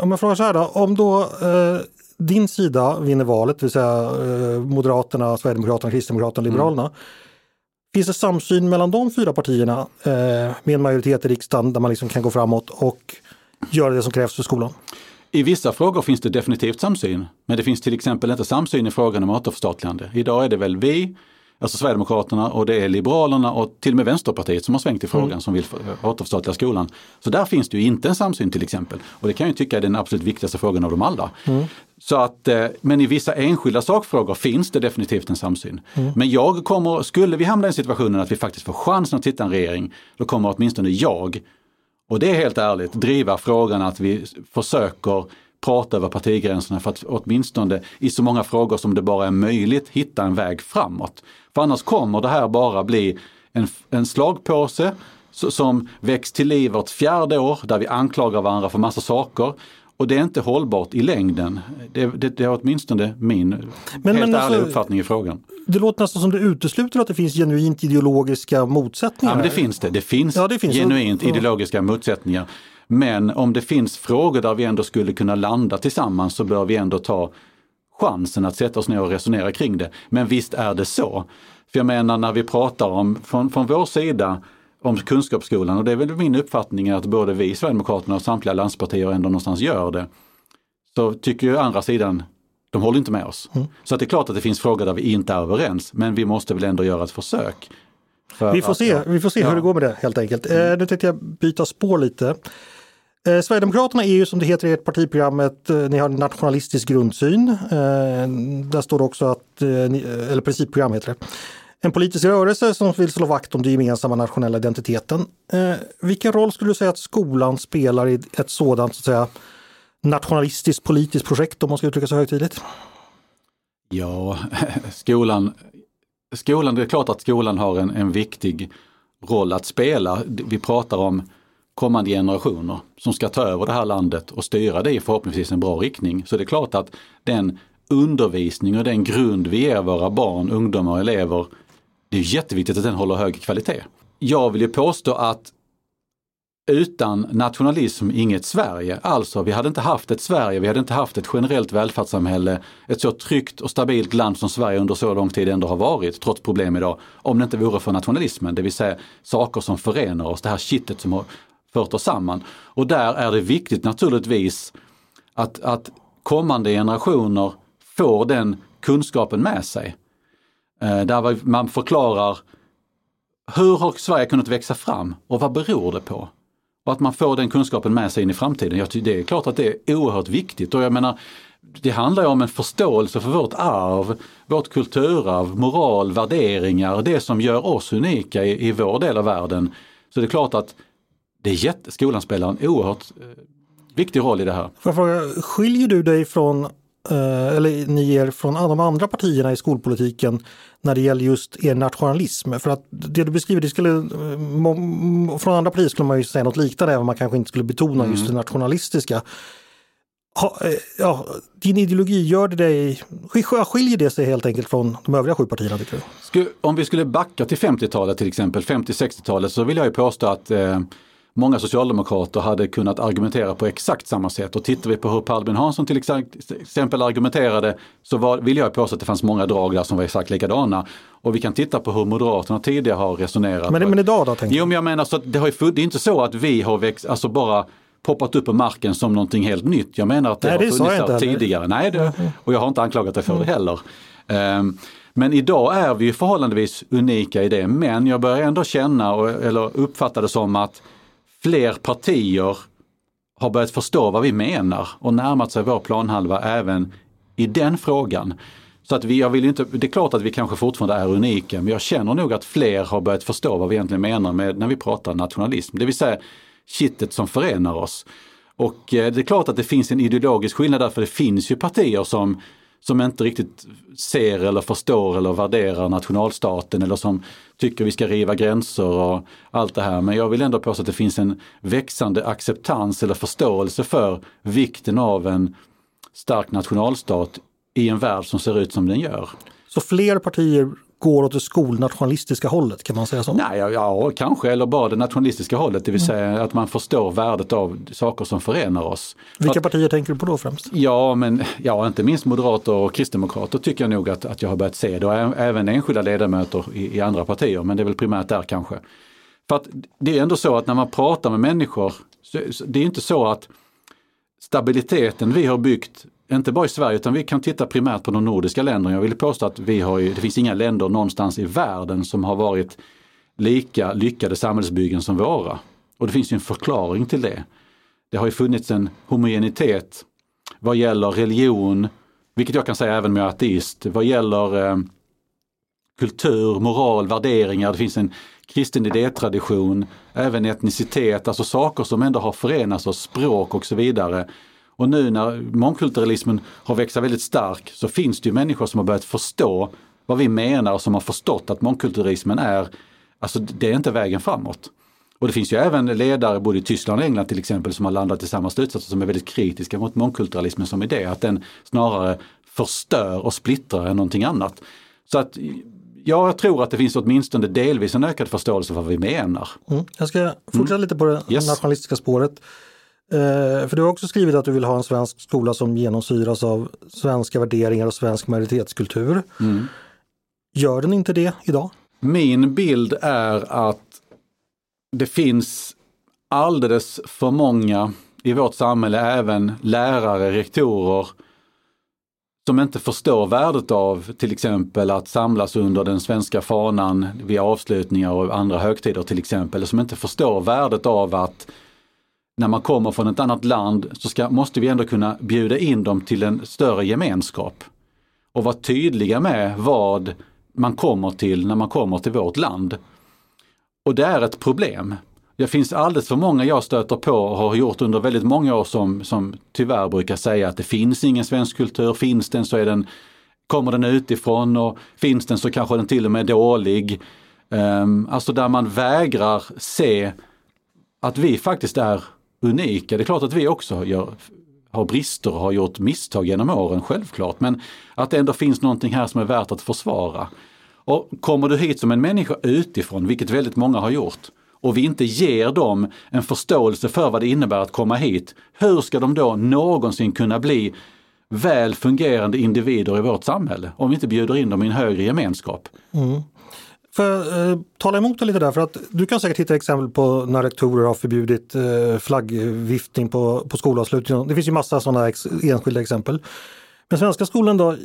Om jag frågar så här då, om då eh, din sida vinner valet, det vill säga eh, Moderaterna, Sverigedemokraterna, Kristdemokraterna, mm. Liberalerna. Mm. Finns det samsyn mellan de fyra partierna eh, med en majoritet i riksdagen där man liksom kan gå framåt och göra det som krävs för skolan? I vissa frågor finns det definitivt samsyn, men det finns till exempel inte samsyn i frågan om återförstatligande. Idag är det väl vi, alltså Sverigedemokraterna och det är Liberalerna och till och med Vänsterpartiet som har svängt i frågan mm. som vill återförstatliga skolan. Så där finns det ju inte en samsyn till exempel. Och det kan jag tycka är den absolut viktigaste frågan av dem alla. Mm. Så att, eh, men i vissa enskilda sakfrågor finns det definitivt en samsyn. Mm. Men jag kommer, skulle vi hamna i situationen att vi faktiskt får chansen att sitta en regering, då kommer åtminstone jag, och det är helt ärligt, driva frågan att vi försöker prata över partigränserna för att åtminstone i så många frågor som det bara är möjligt hitta en väg framåt. För annars kommer det här bara bli en, en slagpåse som väcks till liv vart fjärde år där vi anklagar varandra för massa saker. Och det är inte hållbart i längden. Det, det, det är åtminstone min men, helt men ärliga alltså, uppfattning i frågan. Det låter nästan som det utesluter att det finns genuint ideologiska motsättningar. Ja, men det finns det. Det finns, ja, det finns genuint ja. ideologiska motsättningar. Men om det finns frågor där vi ändå skulle kunna landa tillsammans så bör vi ändå ta chansen att sätta oss ner och resonera kring det. Men visst är det så. För jag menar när vi pratar om, från, från vår sida, om kunskapsskolan och det är väl min uppfattning att både vi Sverigedemokraterna och samtliga landspartier ändå någonstans gör det. Så tycker ju andra sidan, de håller inte med oss. Mm. Så att det är klart att det finns frågor där vi inte är överens men vi måste väl ändå göra ett försök. Vi får, se, vi får se ja. hur det går med det helt enkelt. Mm. Eh, nu tänkte jag byta spår lite. Eh, Sverigedemokraterna är ju som det heter i ert partiprogram ett, eh, ni har en nationalistisk grundsyn. Eh, där står det också att, eh, eh, eller principprogram heter det. En politisk rörelse som vill slå vakt om den gemensamma nationella identiteten. Eh, vilken roll skulle du säga att skolan spelar i ett sådant så att säga, nationalistiskt politiskt projekt om man ska uttrycka sig högtidligt? Ja, *laughs* skolan, skolan, det är klart att skolan har en, en viktig roll att spela. Vi pratar om kommande generationer som ska ta över det här landet och styra det i förhoppningsvis en bra riktning. Så det är klart att den undervisning och den grund vi ger våra barn, ungdomar och elever, det är jätteviktigt att den håller hög kvalitet. Jag vill ju påstå att utan nationalism inget Sverige. Alltså, vi hade inte haft ett Sverige, vi hade inte haft ett generellt välfärdssamhälle, ett så tryggt och stabilt land som Sverige under så lång tid ändå har varit, trots problem idag, om det inte vore för nationalismen, det vill säga saker som förenar oss, det här kittet som har fört oss samman. Och där är det viktigt naturligtvis att, att kommande generationer får den kunskapen med sig. Eh, där man förklarar hur har Sverige kunnat växa fram och vad beror det på? Och att man får den kunskapen med sig in i framtiden. Jag tycker det är klart att det är oerhört viktigt och jag menar det handlar om en förståelse för vårt arv, vårt kulturarv, moral, värderingar, det som gör oss unika i, i vår del av världen. Så det är klart att det är jätte, skolan spelar en oerhört eh, viktig roll i det här. Får jag fråga, skiljer du dig från, eh, eller ni er från de andra partierna i skolpolitiken när det gäller just er nationalism? För att det du beskriver, det skulle, eh, från andra partier skulle man ju säga något liknande även om man kanske inte skulle betona just det nationalistiska. Ha, ja, din ideologi, gör det dig, skiljer det sig helt enkelt från de övriga sju partierna tycker du? Om vi skulle backa till 50-talet till exempel, 50-60-talet så vill jag ju påstå att eh, många socialdemokrater hade kunnat argumentera på exakt samma sätt. Och tittar vi på hur Per Albin Hansson till exempel argumenterade så var, vill jag påstå att det fanns många drag där som var exakt likadana. Och vi kan titta på hur Moderaterna tidigare har resonerat. Men, men idag då? Jo, men jag menar så att det, har ju, det är inte så att vi har växt, alltså bara poppat upp på marken som någonting helt nytt. Jag menar att det, Nej, det har funnits där tidigare. Nej, det, och jag har inte anklagat dig för det mm. heller. Um, men idag är vi förhållandevis unika i det. Men jag börjar ändå känna, eller uppfatta det som att fler partier har börjat förstå vad vi menar och närmat sig vår planhalva även i den frågan. Så att vi, jag vill inte, det är klart att vi kanske fortfarande är unika, men jag känner nog att fler har börjat förstå vad vi egentligen menar med när vi pratar nationalism. Det vill säga kittet som förenar oss. Och eh, det är klart att det finns en ideologisk skillnad därför det finns ju partier som som inte riktigt ser eller förstår eller värderar nationalstaten eller som tycker vi ska riva gränser och allt det här. Men jag vill ändå påstå att det finns en växande acceptans eller förståelse för vikten av en stark nationalstat i en värld som ser ut som den gör. Så fler partier går åt det skolnationalistiska hållet, kan man säga så? Nej, ja, ja, kanske, eller bara det nationalistiska hållet, det vill mm. säga att man förstår värdet av saker som förenar oss. Vilka att, partier tänker du på då främst? Ja, men ja, inte minst moderater och kristdemokrater tycker jag nog att, att jag har börjat se det och även enskilda ledamöter i, i andra partier, men det är väl primärt där kanske. För att det är ändå så att när man pratar med människor, så, det är inte så att stabiliteten vi har byggt inte bara i Sverige utan vi kan titta primärt på de nordiska länderna. Jag vill påstå att vi har ju, det finns inga länder någonstans i världen som har varit lika lyckade samhällsbyggen som våra. Och det finns ju en förklaring till det. Det har ju funnits en homogenitet vad gäller religion, vilket jag kan säga även med ateist, vad gäller eh, kultur, moral, värderingar. Det finns en kristen idétradition, även etnicitet, alltså saker som ändå har förenats av språk och så vidare. Och nu när mångkulturalismen har växt väldigt stark så finns det ju människor som har börjat förstå vad vi menar och som har förstått att mångkulturalismen är, alltså det är inte vägen framåt. Och det finns ju även ledare både i Tyskland och England till exempel som har landat i samma slutsatser som är väldigt kritiska mot mångkulturalismen som idé, att den snarare förstör och splittrar än någonting annat. Så att jag tror att det finns åtminstone delvis en ökad förståelse för vad vi menar. Mm. Jag ska fortsätta mm. lite på det yes. nationalistiska spåret. Eh, för du har också skrivit att du vill ha en svensk skola som genomsyras av svenska värderingar och svensk majoritetskultur. Mm. Gör den inte det idag? Min bild är att det finns alldeles för många i vårt samhälle, även lärare, rektorer, som inte förstår värdet av till exempel att samlas under den svenska fanan vid avslutningar och andra högtider till exempel, som inte förstår värdet av att när man kommer från ett annat land så ska, måste vi ändå kunna bjuda in dem till en större gemenskap. Och vara tydliga med vad man kommer till när man kommer till vårt land. Och det är ett problem. Det finns alldeles för många jag stöter på och har gjort under väldigt många år som, som tyvärr brukar säga att det finns ingen svensk kultur. Finns den så är den, kommer den utifrån och finns den så kanske den till och med är dålig. Um, alltså där man vägrar se att vi faktiskt är unika. Det är klart att vi också gör, har brister och har gjort misstag genom åren, självklart. Men att det ändå finns någonting här som är värt att försvara. Och kommer du hit som en människa utifrån, vilket väldigt många har gjort, och vi inte ger dem en förståelse för vad det innebär att komma hit, hur ska de då någonsin kunna bli väl fungerande individer i vårt samhälle om vi inte bjuder in dem i en högre gemenskap? Mm. Jag eh, tala emot dig lite där? För att du kan säkert hitta exempel på när rektorer har förbjudit eh, flaggviftning på, på skolavslutningen. Det finns ju massa sådana ex, enskilda exempel. Men svenska skolan då,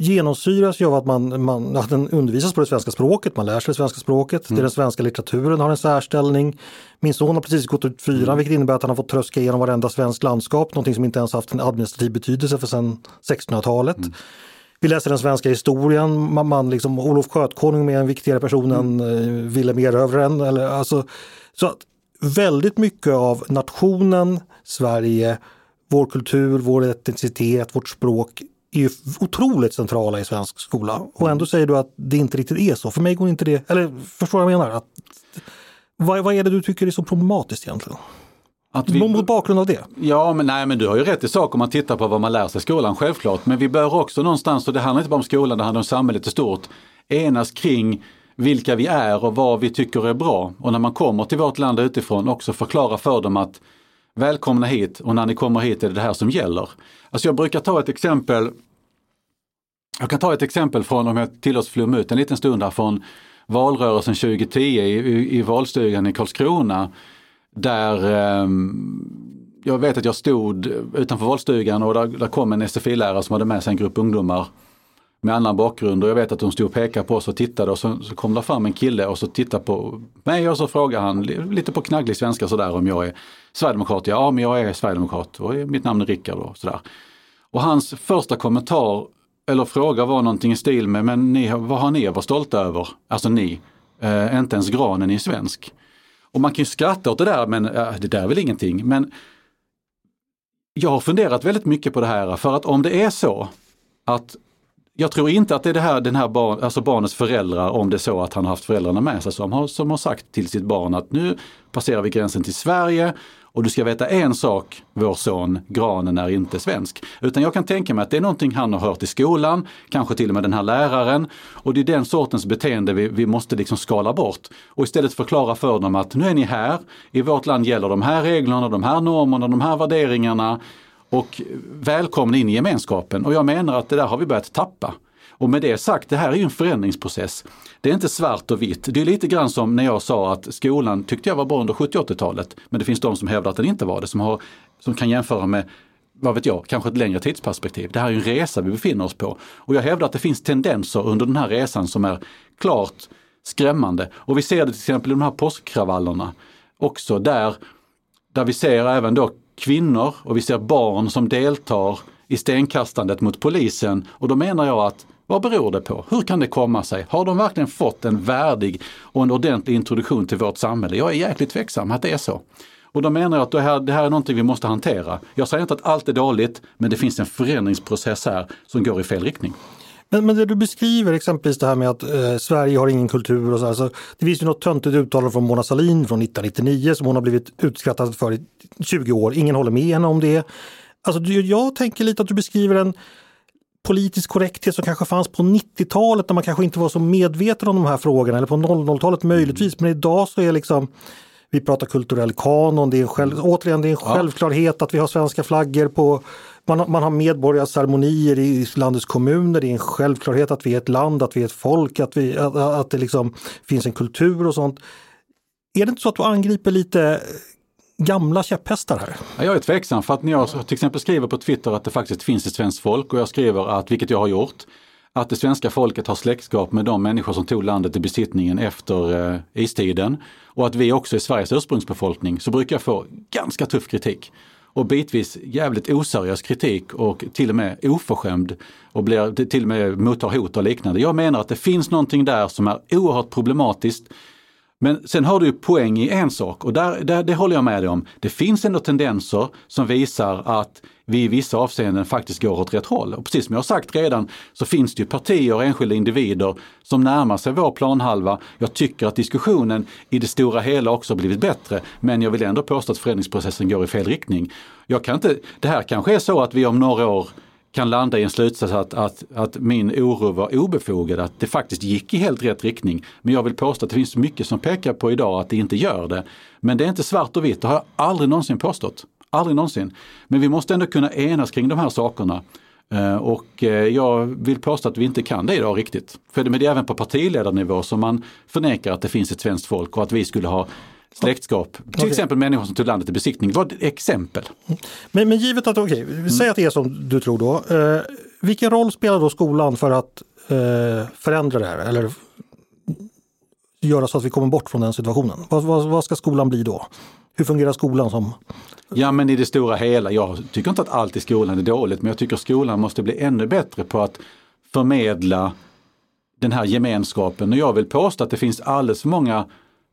genomsyras ju av att, man, man, att den undervisas på det svenska språket, man lär sig det svenska språket, mm. den svenska litteraturen har en särställning. Min son har precis gått ut fyran mm. vilket innebär att han har fått tröska igenom varenda svensk landskap, någonting som inte ens haft en administrativ betydelse för sedan 1600-talet. Mm. Vi läser den svenska historien, man, man liksom, Olof Skötkonung är en viktigare person mm. än uh, Vilhelm Erövraren. Eller, alltså, så att väldigt mycket av nationen Sverige, vår kultur, vår etnicitet, vårt språk är ju otroligt centrala i svensk skola. Och ändå säger du att det inte riktigt är så. För mig går inte det, eller förstår vad jag menar? Att, vad, vad är det du tycker är så problematiskt egentligen? Att vi, Mot bakgrund av det? Ja, men nej, men du har ju rätt i sak om man tittar på vad man lär sig i skolan, självklart. Men vi bör också någonstans, och det handlar inte bara om skolan, det handlar om samhället i stort, enas kring vilka vi är och vad vi tycker är bra. Och när man kommer till vårt land utifrån också förklara för dem att välkomna hit och när ni kommer hit är det det här som gäller. Alltså jag brukar ta ett exempel jag kan ta ett exempel från, om jag tillåts flumma ut en liten stund här, från valrörelsen 2010 i, i, i valstugan i Karlskrona. Där ehm, jag vet att jag stod utanför valstugan och där, där kom en SFI-lärare som hade med sig en grupp ungdomar med annan bakgrund och jag vet att de stod och pekade på oss och tittade och så, så kom det fram en kille och så tittade på mig och så frågade han lite på knagglig svenska sådär om jag är sverigedemokrat. Ja, men jag är sverigedemokrat och mitt namn är Rickard och sådär. Och hans första kommentar eller fråga var någonting i stil med, men ni, vad har ni att vara stolta över? Alltså ni, eh, inte ens granen är svensk. Och man kan ju skratta åt det där, men äh, det där är väl ingenting. Men jag har funderat väldigt mycket på det här, för att om det är så att jag tror inte att det är det här, den här barn, alltså barnets föräldrar, om det är så att han har haft föräldrarna med sig, som har, som har sagt till sitt barn att nu passerar vi gränsen till Sverige och du ska veta en sak, vår son, granen är inte svensk. Utan jag kan tänka mig att det är någonting han har hört i skolan, kanske till och med den här läraren. Och det är den sortens beteende vi, vi måste liksom skala bort. Och istället förklara för dem att nu är ni här, i vårt land gäller de här reglerna, de här normerna, de här värderingarna och välkomna in i gemenskapen. Och jag menar att det där har vi börjat tappa. Och med det sagt, det här är ju en förändringsprocess. Det är inte svart och vitt. Det är lite grann som när jag sa att skolan tyckte jag var bra under 70-80-talet. Men det finns de som hävdar att den inte var det, som, har, som kan jämföra med vad vet jag, kanske ett längre tidsperspektiv. Det här är en resa vi befinner oss på. Och jag hävdar att det finns tendenser under den här resan som är klart skrämmande. Och vi ser det till exempel i de här påskkravallerna också där, där vi ser även då kvinnor och vi ser barn som deltar i stenkastandet mot polisen. Och då menar jag att vad beror det på? Hur kan det komma sig? Har de verkligen fått en värdig och en ordentlig introduktion till vårt samhälle? Jag är jäkligt tveksam att det är så. Och då menar jag att det här, det här är någonting vi måste hantera. Jag säger inte att allt är dåligt, men det finns en förändringsprocess här som går i fel riktning. Men, men det du beskriver, exempelvis det här med att eh, Sverige har ingen kultur och så, här, så Det finns ju något töntigt uttalande från Mona Sahlin från 1999 som hon har blivit utskrattad för i 20 år. Ingen håller med henne om det. Alltså, jag tänker lite att du beskriver en politisk korrekthet som kanske fanns på 90-talet när man kanske inte var så medveten om de här frågorna, eller på 00-talet möjligtvis. Men idag så är liksom vi pratar kulturell kanon, det är en själv, återigen det är en självklarhet att vi har svenska flaggor på man, man har medborgarceremonier i landets kommuner, det är en självklarhet att vi är ett land, att vi är ett folk, att, vi, att, att det liksom finns en kultur och sånt. Är det inte så att du angriper lite gamla käpphästar här? Jag är tveksam för att när jag till exempel skriver på Twitter att det faktiskt finns ett svenskt folk och jag skriver att, vilket jag har gjort, att det svenska folket har släktskap med de människor som tog landet i besittningen efter eh, istiden och att vi också är Sveriges ursprungsbefolkning så brukar jag få ganska tuff kritik och bitvis jävligt oseriös kritik och till och med oförskämd och blir till och med mottar hot och liknande. Jag menar att det finns någonting där som är oerhört problematiskt men sen har du poäng i en sak och där, där, det håller jag med dig om. Det finns ändå tendenser som visar att vi i vissa avseenden faktiskt går åt rätt håll. Och precis som jag har sagt redan så finns det ju partier och enskilda individer som närmar sig vår planhalva. Jag tycker att diskussionen i det stora hela också har blivit bättre. Men jag vill ändå påstå att förändringsprocessen går i fel riktning. Jag kan inte, det här kanske är så att vi om några år kan landa i en slutsats att, att, att min oro var obefogad, att det faktiskt gick i helt rätt riktning. Men jag vill påstå att det finns mycket som pekar på idag att det inte gör det. Men det är inte svart och vitt, det har jag aldrig någonsin påstått. Aldrig någonsin. Men vi måste ändå kunna enas kring de här sakerna. Eh, och eh, jag vill påstå att vi inte kan det idag riktigt. För det är även på partiledarnivå som man förnekar att det finns ett svenskt folk och att vi skulle ha släktskap. Till okay. exempel människor som tog landet i besiktning. Det var ett exempel. Men, men givet att, okej, okay, mm. säg att det är som du tror då. Eh, vilken roll spelar då skolan för att eh, förändra det här? Eller göra så att vi kommer bort från den situationen? Vad, vad, vad ska skolan bli då? Hur fungerar skolan som... Ja men i det stora hela, jag tycker inte att allt i skolan är dåligt men jag tycker skolan måste bli ännu bättre på att förmedla den här gemenskapen. Och jag vill påstå att det finns alldeles för många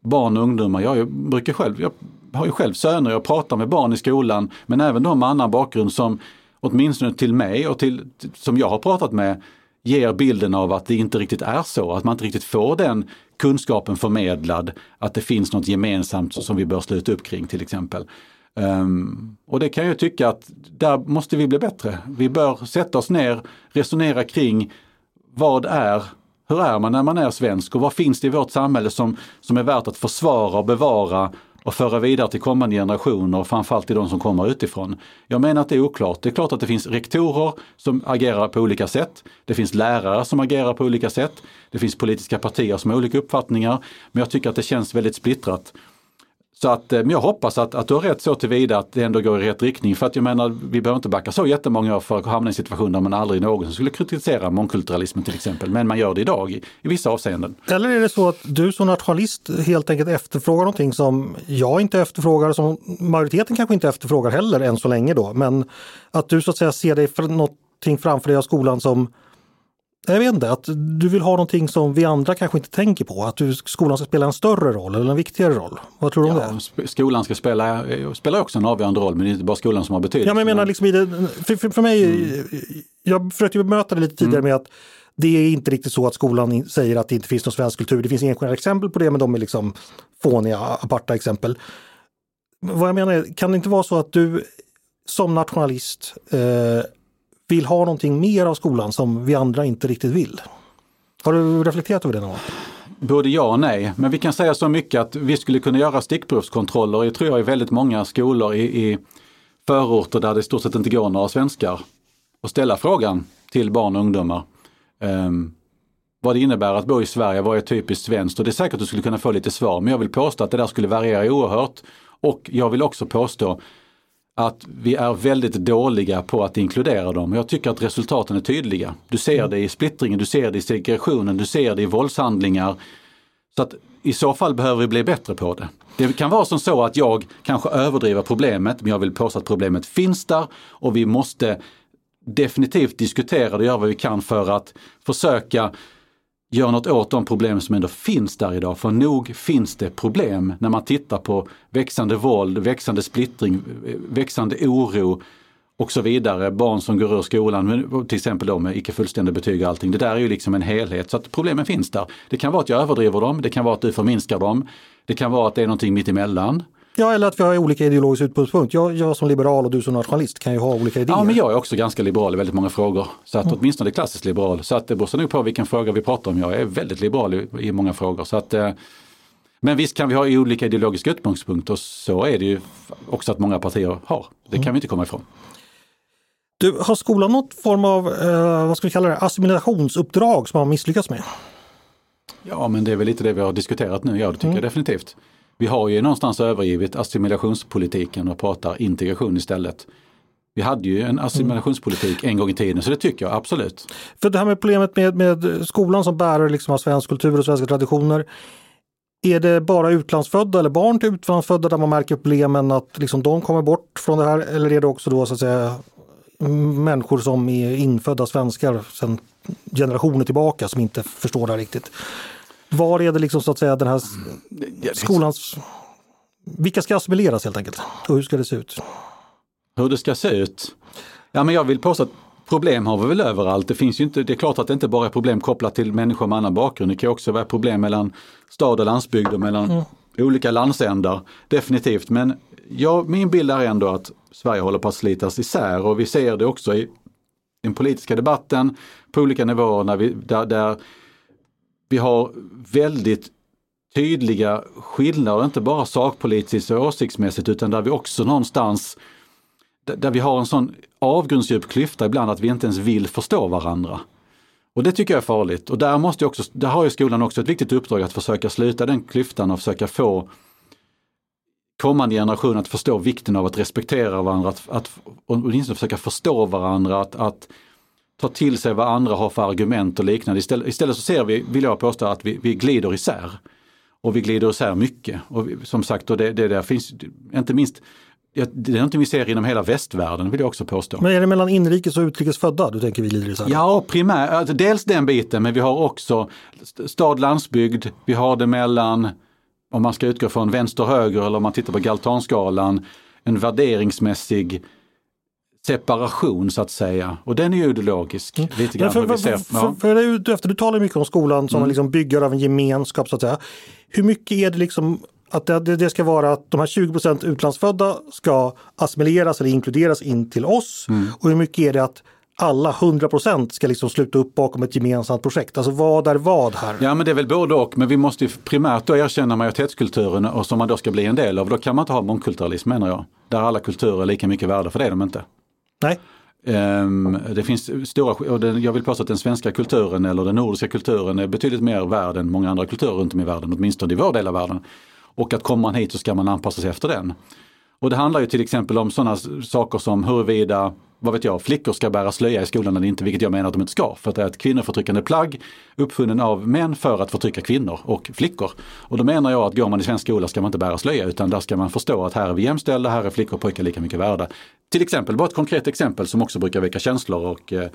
barn och ungdomar. Jag brukar själv, jag har ju själv söner, jag pratar med barn i skolan, men även de med annan bakgrund som åtminstone till mig och till, som jag har pratat med ger bilden av att det inte riktigt är så, att man inte riktigt får den kunskapen förmedlad, att det finns något gemensamt som vi bör sluta upp kring till exempel. Um, och det kan jag tycka att där måste vi bli bättre. Vi bör sätta oss ner, resonera kring vad är hur är man när man är svensk och vad finns det i vårt samhälle som, som är värt att försvara och bevara och föra vidare till kommande generationer och framförallt till de som kommer utifrån. Jag menar att det är oklart. Det är klart att det finns rektorer som agerar på olika sätt. Det finns lärare som agerar på olika sätt. Det finns politiska partier som har olika uppfattningar. Men jag tycker att det känns väldigt splittrat. Så att, eh, men jag hoppas att, att du har rätt så tillvida att det ändå går i rätt riktning. För att jag menar, vi behöver inte backa så jättemånga år för att hamna i en situation där man aldrig någonsin skulle kritisera mångkulturalismen till exempel. Men man gör det idag i, i vissa avseenden. Eller är det så att du som nationalist helt enkelt efterfrågar någonting som jag inte efterfrågar, som majoriteten kanske inte efterfrågar heller än så länge då. Men att du så att säga ser dig för någonting framför dig av skolan som jag vet inte, att du vill ha någonting som vi andra kanske inte tänker på, att du, skolan ska spela en större roll eller en viktigare roll. Vad tror du om ja, det? Skolan ska spela, spelar också en avgörande roll, men det är inte bara skolan som har betydelse. Ja, men jag menar liksom det, för, för, för mig, mm. jag försökte bemöta det lite tidigare mm. med att det är inte riktigt så att skolan säger att det inte finns någon svensk kultur. Det finns enskilda exempel på det, men de är liksom fåniga, aparta exempel. Vad jag menar är, kan det inte vara så att du som nationalist eh, vill ha någonting mer av skolan som vi andra inte riktigt vill. Har du reflekterat över det någon gång? Både ja och nej, men vi kan säga så mycket att vi skulle kunna göra stickprovskontroller jag tror jag, i väldigt många skolor i, i förorter där det i stort sett inte går några svenskar och ställa frågan till barn och ungdomar. Um, vad det innebär att bo i Sverige, vad är typiskt svenskt? Och det är säkert att du skulle kunna få lite svar, men jag vill påstå att det där skulle variera oerhört. Och jag vill också påstå att vi är väldigt dåliga på att inkludera dem. Jag tycker att resultaten är tydliga. Du ser mm. det i splittringen, du ser det i segregationen, du ser det i våldshandlingar. Så att i så fall behöver vi bli bättre på det. Det kan vara som så att jag kanske överdriver problemet, men jag vill påstå att problemet finns där och vi måste definitivt diskutera det och göra vad vi kan för att försöka gör något åt de problem som ändå finns där idag. För nog finns det problem när man tittar på växande våld, växande splittring, växande oro och så vidare. Barn som går ur skolan, till exempel då med icke fullständiga betyg och allting. Det där är ju liksom en helhet så att problemen finns där. Det kan vara att jag överdriver dem, det kan vara att du förminskar dem. Det kan vara att det är någonting mitt emellan. Ja, eller att vi har olika ideologisk utgångspunkt. Jag, jag som liberal och du som nationalist kan ju ha olika idéer. Ja, men jag är också ganska liberal i väldigt många frågor. Så att mm. åtminstone klassiskt liberal. Så att det beror nog på vilken fråga vi pratar om. Jag är väldigt liberal i, i många frågor. Så att, eh, men visst kan vi ha olika ideologiska utgångspunkter. Så är det ju också att många partier har. Det kan mm. vi inte komma ifrån. Du, har skolan något form av, eh, vad ska vi kalla det, assimilationsuppdrag som man misslyckats med? Ja, men det är väl lite det vi har diskuterat nu. Ja, det tycker mm. jag definitivt. Vi har ju någonstans övergivit assimilationspolitiken och pratar integration istället. Vi hade ju en assimilationspolitik en gång i tiden så det tycker jag absolut. För det här med problemet med, med skolan som bärare liksom av svensk kultur och svenska traditioner. Är det bara utlandsfödda eller barn till utlandsfödda där man märker problemen att liksom de kommer bort från det här eller är det också då så att säga människor som är infödda svenskar sedan generationer tillbaka som inte förstår det här riktigt? Var är det liksom så att säga den här mm. skolans... Vilka ska assimileras helt enkelt? Och hur ska det se ut? Hur det ska se ut? Ja men jag vill påstå att problem har vi väl överallt. Det finns ju inte, det är klart att det inte bara är problem kopplat till människor med annan bakgrund. Det kan också vara problem mellan stad och landsbygd och mellan mm. olika landsändar. Definitivt, men ja, min bild är ändå att Sverige håller på att slitas isär och vi ser det också i den politiska debatten på olika nivåer när vi, där, där vi har väldigt tydliga skillnader, inte bara sakpolitiskt och åsiktsmässigt utan där vi också någonstans där vi har en sån avgrundsdjup klyfta ibland att vi inte ens vill förstå varandra. Och det tycker jag är farligt. Och där, måste också, där har ju skolan också ett viktigt uppdrag att försöka sluta den klyftan och försöka få kommande generationer att förstå vikten av att respektera varandra, att, att åtminstone försöka förstå varandra, att, att tar till sig vad andra har för argument och liknande. Istället, istället så ser vi, vill jag påstå, att vi, vi glider isär. Och vi glider isär mycket. Och vi, som sagt, och det, det där finns, inte minst det är någonting vi ser inom hela västvärlden vill jag också påstå. Men är det mellan inrikes och utrikes födda du tänker vi glider isär? Ja, primärt, alltså dels den biten men vi har också stad, landsbygd, vi har det mellan, om man ska utgå från vänster-höger eller om man tittar på Galtonskalan, en värderingsmässig separation så att säga. Och den är ju ideologisk. Mm. Lite grann, för, för, vi ser. För, för, för, för, efter, du talar mycket om skolan som mm. liksom byggare av en gemenskap så att säga. Hur mycket är det liksom att det, det, ska vara att de här 20% utlandsfödda ska assimileras eller inkluderas in till oss. Mm. Och hur mycket är det att alla 100% ska liksom sluta upp bakom ett gemensamt projekt. Alltså vad är vad här? Ja men det är väl både och, men vi måste ju primärt då erkänna majoritetskulturen och som man då ska bli en del av. Då kan man inte ha mångkulturalism menar jag. Där alla kulturer är lika mycket värda, för det är de inte. Nej. Um, det finns stora, och den, jag vill påstå att den svenska kulturen eller den nordiska kulturen är betydligt mer värd än många andra kulturer runt om i världen, åtminstone i vår del av världen. Och att kommer man hit så ska man anpassa sig efter den. Och det handlar ju till exempel om sådana saker som huruvida, vad vet jag, flickor ska bära slöja i skolan eller inte, vilket jag menar att de inte ska. För att det är ett kvinnoförtryckande plagg uppfunnen av män för att förtrycka kvinnor och flickor. Och då menar jag att går man i svensk skola ska man inte bära slöja utan där ska man förstå att här är vi jämställda, här är flickor och pojkar lika mycket värda. Till exempel, bara ett konkret exempel som också brukar väcka känslor och eh,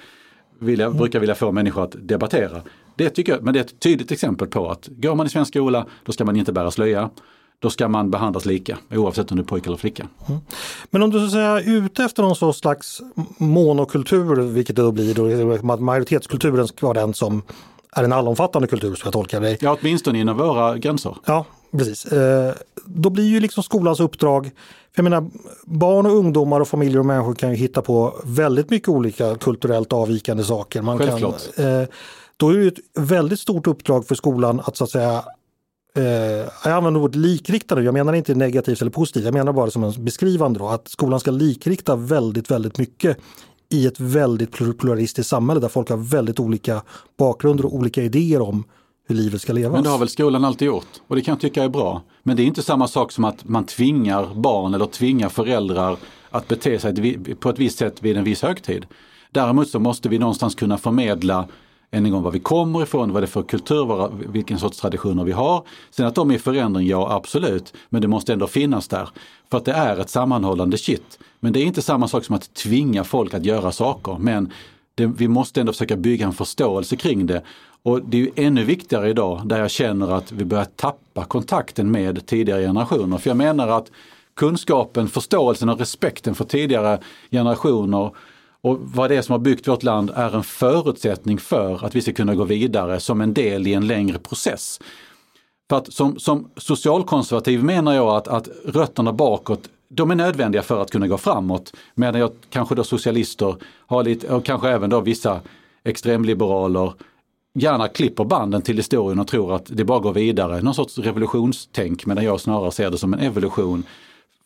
vilja, mm. brukar vilja få människor att debattera. Det tycker jag, men det är ett tydligt exempel på att går man i svensk skola, då ska man inte bära slöja. Då ska man behandlas lika oavsett om du är pojke eller flicka. Mm. Men om du så att säga är ute efter någon slags monokultur, vilket det då blir, då, majoritetskulturen ska vara den som är en allomfattande kultur, så jag tolkar dig. Ja, åtminstone inom våra gränser. Ja, precis. Eh, då blir ju liksom skolans uppdrag, för jag menar, barn och ungdomar och familjer och människor kan ju hitta på väldigt mycket olika kulturellt avvikande saker. Man Självklart. Kan, eh, då är det ett väldigt stort uppdrag för skolan att så att säga eh, jag använder ordet likriktade, jag menar inte negativt eller positivt, jag menar bara som en beskrivande då, att skolan ska likrikta väldigt, väldigt mycket i ett väldigt pluralistiskt samhälle där folk har väldigt olika bakgrunder och olika idéer om hur livet ska levas. Men det har väl skolan alltid gjort och det kan jag tycka är bra. Men det är inte samma sak som att man tvingar barn eller tvingar föräldrar att bete sig på ett visst sätt vid en viss högtid. Däremot så måste vi någonstans kunna förmedla än en gång var vi kommer ifrån, vad det är för kultur, vilken sorts traditioner vi har. Sen att de är i förändring, ja absolut, men det måste ändå finnas där. För att det är ett sammanhållande kitt. Men det är inte samma sak som att tvinga folk att göra saker. Men det, vi måste ändå försöka bygga en förståelse kring det. Och det är ju ännu viktigare idag där jag känner att vi börjar tappa kontakten med tidigare generationer. För jag menar att kunskapen, förståelsen och respekten för tidigare generationer och vad det är som har byggt vårt land är en förutsättning för att vi ska kunna gå vidare som en del i en längre process. För att som, som socialkonservativ menar jag att, att rötterna bakåt de är nödvändiga för att kunna gå framåt. Medan jag kanske då socialister har lite, och kanske även då vissa extremliberaler gärna klipper banden till historien och tror att det bara går vidare. Någon sorts revolutionstänk medan jag snarare ser det som en evolution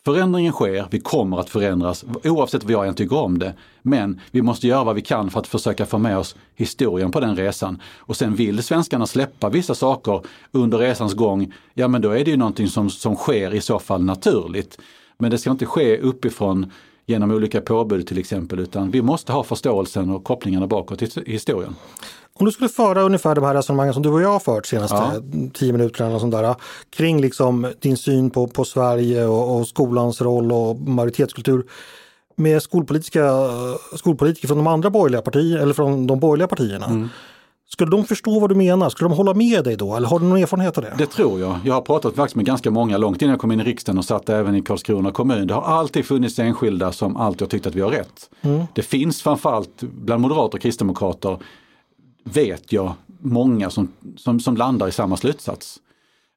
Förändringen sker, vi kommer att förändras oavsett vad jag än tycker om det. Men vi måste göra vad vi kan för att försöka få med oss historien på den resan. Och sen vill svenskarna släppa vissa saker under resans gång, ja men då är det ju någonting som, som sker i så fall naturligt. Men det ska inte ske uppifrån genom olika påbud till exempel, utan vi måste ha förståelsen och kopplingarna bakåt i historien. Om du skulle föra ungefär de här resonemangen som du och jag har fört senaste ja. tio minuterna och sånt där, kring liksom din syn på, på Sverige och, och skolans roll och majoritetskultur med skolpolitiska, skolpolitiker från de andra borgerliga partierna eller från de borgerliga partierna. Mm. Skulle de förstå vad du menar? Skulle de hålla med dig då? Eller har du någon erfarenhet av det? Det tror jag. Jag har pratat faktiskt med ganska många långt innan jag kom in i riksdagen och satt även i Karlskrona kommun. Det har alltid funnits enskilda som alltid har tyckt att vi har rätt. Mm. Det finns framförallt bland moderater och kristdemokrater vet jag många som, som, som landar i samma slutsats.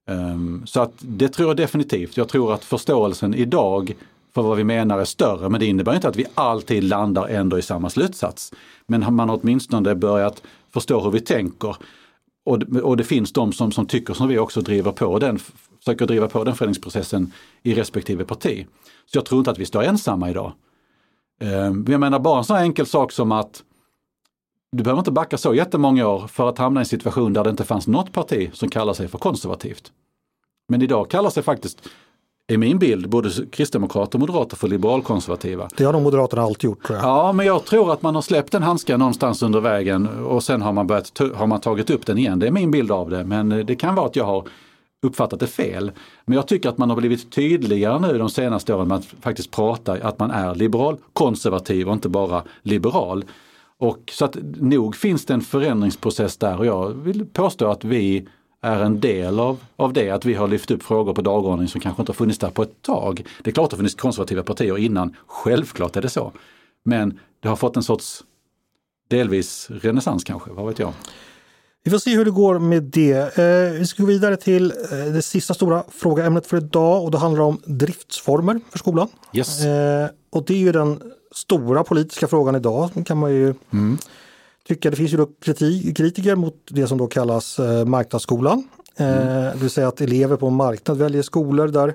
Um, så att det tror jag definitivt. Jag tror att förståelsen idag för vad vi menar är större, men det innebär inte att vi alltid landar ändå i samma slutsats. Men man har åtminstone börjat förstår hur vi tänker. Och, och det finns de som, som tycker som vi också driver på den, försöker driva på den förändringsprocessen i respektive parti. Så jag tror inte att vi står ensamma idag. Ehm, jag menar bara en sån enkel sak som att du behöver inte backa så jättemånga år för att hamna i en situation där det inte fanns något parti som kallar sig för konservativt. Men idag kallar sig faktiskt är min bild. Både kristdemokrater och moderater för liberalkonservativa. Det har de Moderaterna alltid gjort tror jag. Ja, men jag tror att man har släppt den handsken någonstans under vägen och sen har man, börjat, har man tagit upp den igen. Det är min bild av det, men det kan vara att jag har uppfattat det fel. Men jag tycker att man har blivit tydligare nu de senaste åren med att faktiskt prata att man är liberal, konservativ och inte bara liberal. Och så att nog finns det en förändringsprocess där och jag vill påstå att vi är en del av, av det, att vi har lyft upp frågor på dagordningen som kanske inte har funnits där på ett tag. Det är klart att det har funnits konservativa partier innan, självklart är det så. Men det har fått en sorts delvis renässans kanske, vad vet jag. Vi får se hur det går med det. Eh, vi ska gå vidare till eh, det sista stora frågeämnet för idag och det handlar om driftsformer för skolan. Yes. Eh, och det är ju den stora politiska frågan idag kan man ju mm. Tycka. Det finns ju då kritik, kritiker mot det som då kallas eh, marknadsskolan. Eh, mm. Det vill säga att elever på en marknad väljer skolor där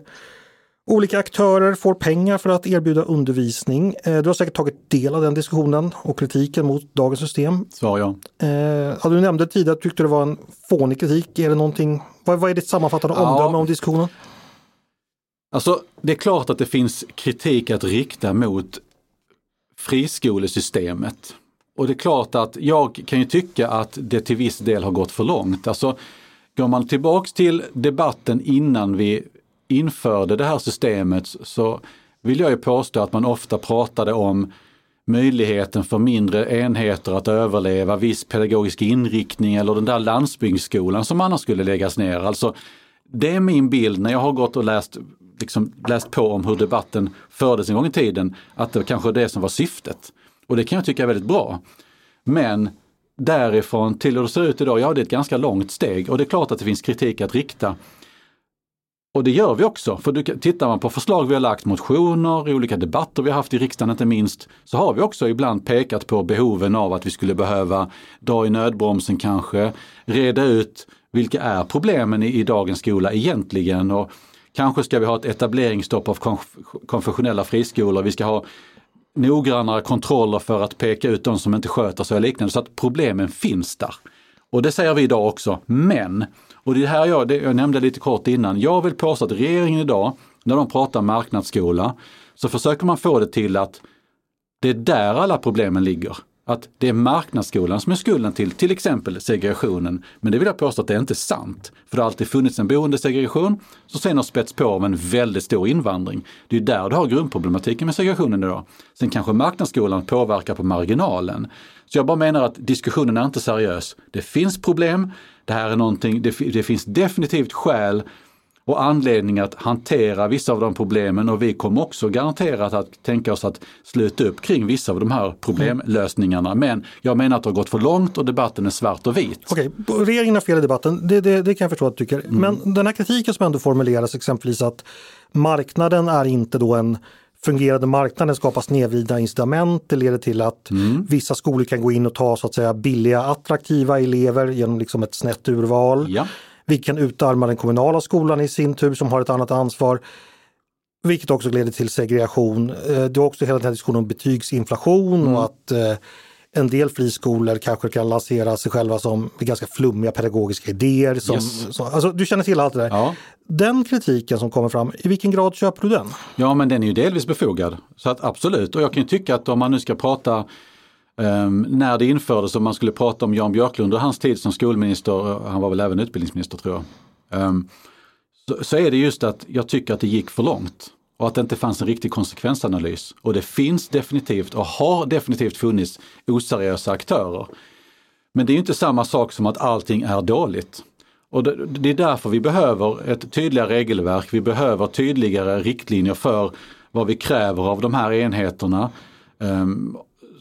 Olika aktörer får pengar för att erbjuda undervisning. Eh, du har säkert tagit del av den diskussionen och kritiken mot dagens system. Svar ja. Eh, du nämnde tidigare att du tyckte det var en fånig kritik. Är det någonting, vad, vad är ditt sammanfattande ja. omdöme om diskussionen? Alltså det är klart att det finns kritik att rikta mot friskolesystemet. Och det är klart att jag kan ju tycka att det till viss del har gått för långt. Alltså Går man tillbaks till debatten innan vi införde det här systemet så vill jag ju påstå att man ofta pratade om möjligheten för mindre enheter att överleva, viss pedagogisk inriktning eller den där landsbygdsskolan som annars skulle läggas ner. Alltså, det är min bild när jag har gått och läst, liksom, läst på om hur debatten fördes en gång i tiden, att det var kanske det som var syftet. Och det kan jag tycka är väldigt bra. Men därifrån till hur det ser ut idag, ja det är ett ganska långt steg. Och det är klart att det finns kritik att rikta. Och det gör vi också, för tittar man på förslag vi har lagt, motioner, i olika debatter vi har haft i riksdagen inte minst, så har vi också ibland pekat på behoven av att vi skulle behöva dra i nödbromsen kanske, reda ut vilka är problemen i, i dagens skola egentligen. Och kanske ska vi ha ett etableringsstopp av konf konfessionella friskolor, vi ska ha noggrannare kontroller för att peka ut de som inte sköter sig och liknande så att problemen finns där. Och det säger vi idag också, men och det här jag, det jag nämnde lite kort innan. Jag vill påstå att regeringen idag, när de pratar marknadsskola, så försöker man få det till att det är där alla problemen ligger. Att det är marknadsskolan som är skulden till till exempel segregationen. Men det vill jag påstå att det är inte sant. För det har alltid funnits en boendesegregation som sen har spätts på av en väldigt stor invandring. Det är där du har grundproblematiken med segregationen idag. Sen kanske marknadsskolan påverkar på marginalen. Så jag bara menar att diskussionen är inte seriös. Det finns problem, det här är någonting, det, det finns definitivt skäl och anledning att hantera vissa av de problemen och vi kommer också garanterat att tänka oss att sluta upp kring vissa av de här problemlösningarna. Men jag menar att det har gått för långt och debatten är svart och vit. Okej, regeringen har fel i debatten, det, det, det kan jag förstå att du tycker. Mm. Men den här kritiken som ändå formuleras exempelvis att marknaden är inte då en fungerande marknaden skapar snedvridna incitament. Det leder till att mm. vissa skolor kan gå in och ta så att säga billiga attraktiva elever genom liksom ett snett urval. Ja. Vi kan utarma den kommunala skolan i sin tur som har ett annat ansvar. Vilket också leder till segregation. Eh, det är också hela den här diskussionen om betygsinflation mm. och att eh, en del friskolor kanske kan lansera sig själva som ganska flummiga pedagogiska idéer. Som, yes. som, alltså, du känner till allt det där. Ja. Den kritiken som kommer fram, i vilken grad köper du den? Ja men den är ju delvis befogad. Så att absolut, och jag kan ju tycka att om man nu ska prata um, när det infördes, och man skulle prata om Jan Björklund och hans tid som skolminister, eh, han var väl även utbildningsminister tror jag. Um, så, så är det just att jag tycker att det gick för långt och att det inte fanns en riktig konsekvensanalys. Och det finns definitivt och har definitivt funnits oseriösa aktörer. Men det är inte samma sak som att allting är dåligt. Och det, är därför vi behöver ett tydligare regelverk. Vi behöver tydligare riktlinjer för vad vi kräver av de här enheterna. Um,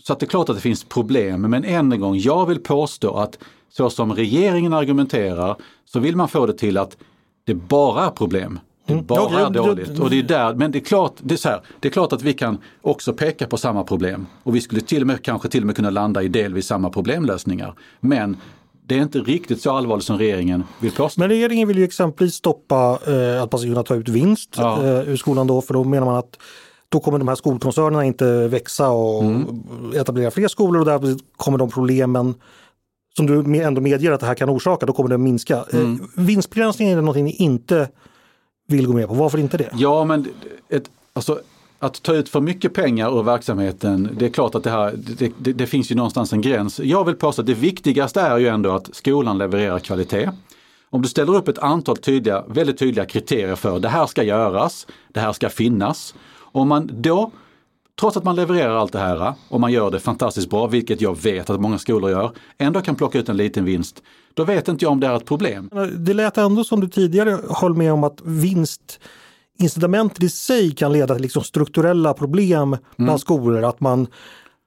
så att det är klart att det finns problem, men än en gång, jag vill påstå att så som regeringen argumenterar så vill man få det till att det bara är problem. Det mm. bara mm. är dåligt. Och det är där, men det är, klart, det, är så här, det är klart att vi kan också peka på samma problem. Och vi skulle till och med, kanske till och med kunna landa i delvis samma problemlösningar. Men det är inte riktigt så allvarligt som regeringen vill påstå. Men regeringen vill ju exempelvis stoppa eh, att man ska kunna ta ut vinst ja. eh, ur skolan då, för då menar man att då kommer de här skolkoncernerna inte växa och mm. etablera fler skolor och därför kommer de problemen som du ändå medger att det här kan orsaka, då kommer det minska. Eh, mm. Eh, vinstbegränsning är någonting ni inte vill gå med på. Varför inte det? Ja, men ett, alltså, att ta ut för mycket pengar ur verksamheten, det är klart att det, här, det, det, det finns ju någonstans en gräns. Jag vill påstå att det viktigaste är ju ändå att skolan levererar kvalitet. Om du ställer upp ett antal tydliga, väldigt tydliga kriterier för det här ska göras, det här ska finnas. Om man då, trots att man levererar allt det här och man gör det fantastiskt bra, vilket jag vet att många skolor gör, ändå kan plocka ut en liten vinst, då vet inte jag om det är ett problem. Det lät ändå som du tidigare höll med om att vinst incitamentet i sig kan leda till liksom strukturella problem bland mm. skolor. Att man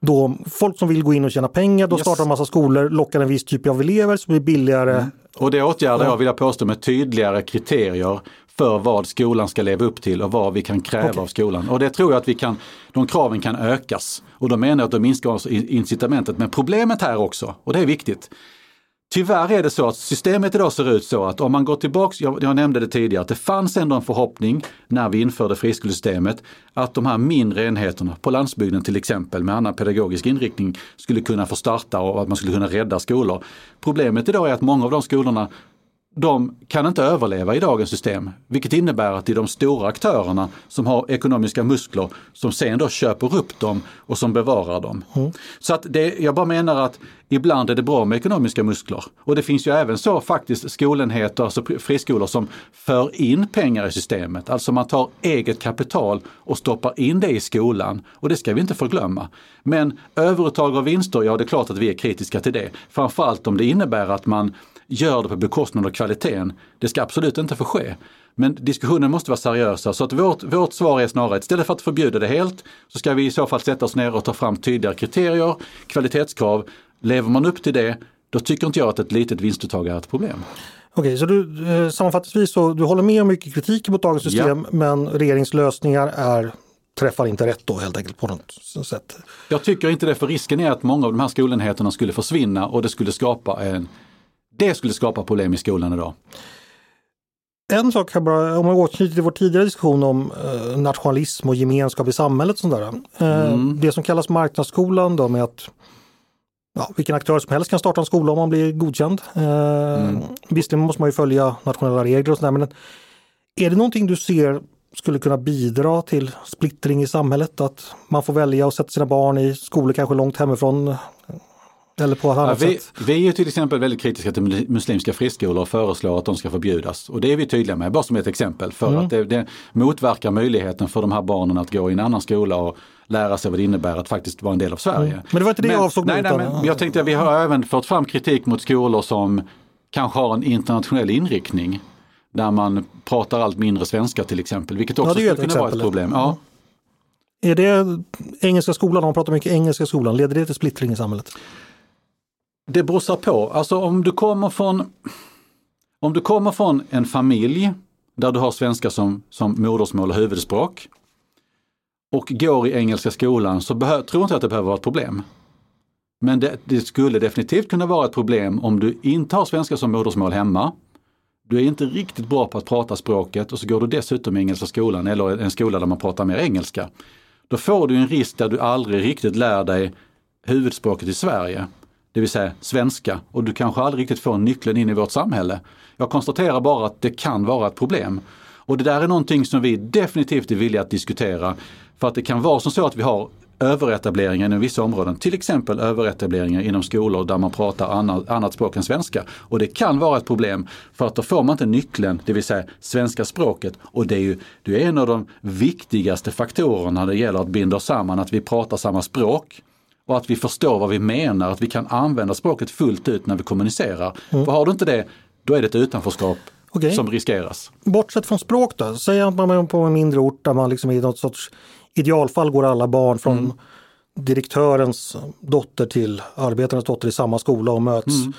då, folk som vill gå in och tjäna pengar, då yes. startar en massa skolor, lockar en viss typ av elever som blir billigare. Mm. Och det åtgärdar jag vill jag påstå med tydligare kriterier för vad skolan ska leva upp till och vad vi kan kräva okay. av skolan. Och det tror jag att vi kan, de kraven kan ökas. Och då menar jag att då minskar incitamentet. Men problemet här också, och det är viktigt, Tyvärr är det så att systemet idag ser ut så att om man går tillbaks, jag, jag, nämnde det tidigare, att det fanns ändå en förhoppning när vi införde friskolesystemet att de här mindre enheterna på landsbygden till exempel med annan pedagogisk inriktning skulle kunna få starta och att man skulle kunna rädda skolor. Problemet idag är att många av de skolorna de kan inte överleva i dagens system. Vilket innebär att det är de stora aktörerna som har ekonomiska muskler som sen då köper upp dem och som bevarar dem. Mm. Så att det, jag bara menar att ibland är det bra med ekonomiska muskler. Och det finns ju även så faktiskt skolenheter, alltså friskolor som för in pengar i systemet. Alltså man tar eget kapital och stoppar in det i skolan. Och det ska vi inte förglömma. Men överuttag av vinster, ja det är klart att vi är kritiska till det. Framförallt om det innebär att man gör det på bekostnad av kvaliteten. Det ska absolut inte få ske. Men diskussionen måste vara seriösa så att vårt, vårt svar är snarare istället för att förbjuda det helt så ska vi i så fall sätta oss ner och ta fram tydligare kriterier, kvalitetskrav. Lever man upp till det, då tycker inte jag att ett litet vinstuttag är ett problem. Okej, så du eh, sammanfattningsvis så du håller med om mycket kritik mot dagens system ja. men regeringslösningar är träffar inte rätt då helt enkelt på något sätt? Jag tycker inte det för risken är att många av de här skolenheterna skulle försvinna och det skulle skapa en det skulle skapa problem i skolan idag. En sak kan bara, om man återknyter till vår tidigare diskussion om eh, nationalism och gemenskap i samhället. Sånt där. Eh, mm. Det som kallas marknadsskolan då med att ja, vilken aktör som helst kan starta en skola om man blir godkänd. Eh, mm. Visserligen måste man ju följa nationella regler och sådär men är det någonting du ser skulle kunna bidra till splittring i samhället? Att man får välja att sätta sina barn i skolor kanske långt hemifrån eller på ett annat ja, vi, sätt? Vi är till exempel väldigt kritiska till muslimska friskolor och föreslår att de ska förbjudas. Och det är vi tydliga med, bara som ett exempel. För mm. att det, det motverkar möjligheten för de här barnen att gå i en annan skola och lära sig vad det innebär att faktiskt vara en del av Sverige. Mm. Men det var inte det jag avsåg nej, nej, men Jag tänkte att vi har även fått fram kritik mot skolor som kanske har en internationell inriktning. Där man pratar allt mindre svenska till exempel, vilket också ja, skulle kunna vara ett problem. Ja. Är det engelska skolan, om man pratar mycket engelska skolan, leder det till splittring i samhället? Det beror på. Alltså om du kommer från om du kommer från en familj där du har svenska som, som modersmål och huvudspråk och går i engelska skolan så behö, tror inte jag att det behöver vara ett problem. Men det, det, skulle definitivt kunna vara ett problem om du inte har svenska som modersmål hemma. Du är inte riktigt bra på att prata språket och så går du dessutom i engelska skolan eller en skola där man pratar mer engelska. Då får du en risk där du aldrig riktigt lär dig huvudspråket i Sverige det vill säga svenska, och du kanske aldrig riktigt får nyckeln in i vårt samhälle. Jag konstaterar bara att det kan vara ett problem. Och det där är någonting som vi definitivt är villiga att diskutera. För att det kan vara som så att vi har överetableringar inom vissa områden, till exempel överetableringar inom skolor där man pratar annat, annat språk än svenska. Och det kan vara ett problem för att då får man inte nyckeln, det vill säga svenska språket. Och det är ju det är en av de viktigaste faktorerna när det gäller att binda samman, att vi pratar samma språk och att vi förstår vad vi menar, att vi kan använda språket fullt ut när vi kommunicerar. Mm. För har du inte det, då är det ett utanförskap okay. som riskeras. Bortsett från språk då, säg att man är på en mindre ort där man liksom i något sorts idealfall går alla barn från mm. direktörens dotter till arbetarens dotter i samma skola och möts. Mm.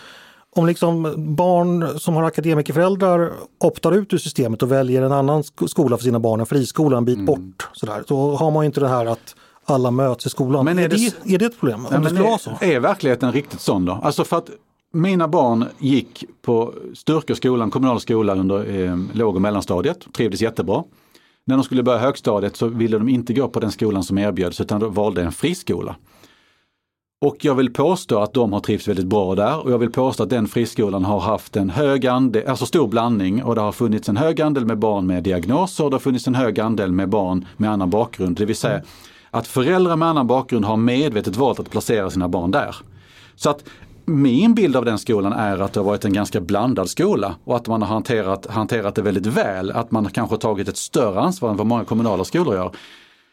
Om liksom barn som har akademikerföräldrar optar ut ur systemet och väljer en annan skola för sina barn, en friskola en bit mm. bort, sådär, då har man inte det här att alla möts i skolan. Men är, är, det, det, är det ett problem? Om det skulle är, vara så? Är verkligheten riktigt sån då? Alltså för att mina barn gick på Sturkeskolan, kommunal skola under eh, låg och mellanstadiet, trivdes jättebra. När de skulle börja högstadiet så ville de inte gå på den skolan som erbjöds utan de valde en friskola. Och jag vill påstå att de har trivts väldigt bra där och jag vill påstå att den friskolan har haft en hög andel, alltså stor blandning och det har funnits en hög andel med barn med diagnoser och det har funnits en hög andel med barn med annan bakgrund. Det vill säga mm att föräldrar med annan bakgrund har medvetet valt att placera sina barn där. Så att min bild av den skolan är att det har varit en ganska blandad skola och att man har hanterat, hanterat det väldigt väl. Att man kanske har tagit ett större ansvar än vad många kommunala skolor gör.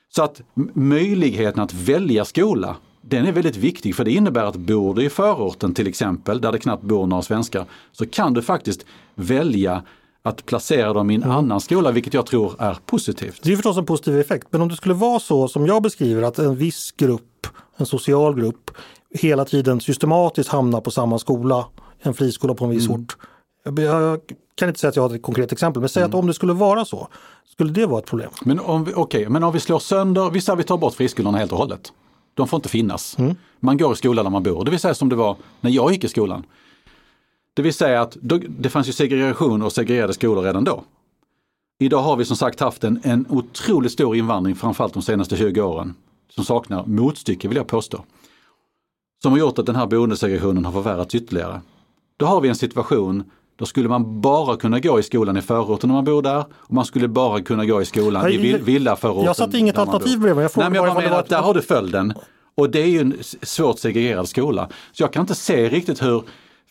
Så att möjligheten att välja skola, den är väldigt viktig för det innebär att bor du i förorten till exempel, där det knappt bor några svenskar, så kan du faktiskt välja att placera dem i en mm. annan skola, vilket jag tror är positivt. Det är förstås en positiv effekt, men om det skulle vara så som jag beskriver att en viss grupp, en social grupp, hela tiden systematiskt hamnar på samma skola, en friskola på en viss mm. ort. Jag kan inte säga att jag har ett konkret exempel, men säg mm. att om det skulle vara så, skulle det vara ett problem? Men om vi, okay, men om vi slår sönder, vi säger vi tar bort friskolorna helt och hållet. De får inte finnas. Mm. Man går i skolan där man bor, det vill säga som det var när jag gick i skolan. Det vill säga att då, det fanns ju segregation och segregerade skolor redan då. Idag har vi som sagt haft en, en otroligt stor invandring, framförallt de senaste 20 åren, som saknar motstycke vill jag påstå som har gjort att den här boendesegregationen har förvärrats ytterligare. Då har vi en situation då skulle man bara kunna gå i skolan i förorten om man bor där och man skulle bara kunna gå i skolan Nej, i villaförorten. Jag satte inget alternativ bredvid. Jag Nej, men jag bara menar att där har du följden. Och det är ju en svårt segregerad skola. Så jag kan inte se riktigt hur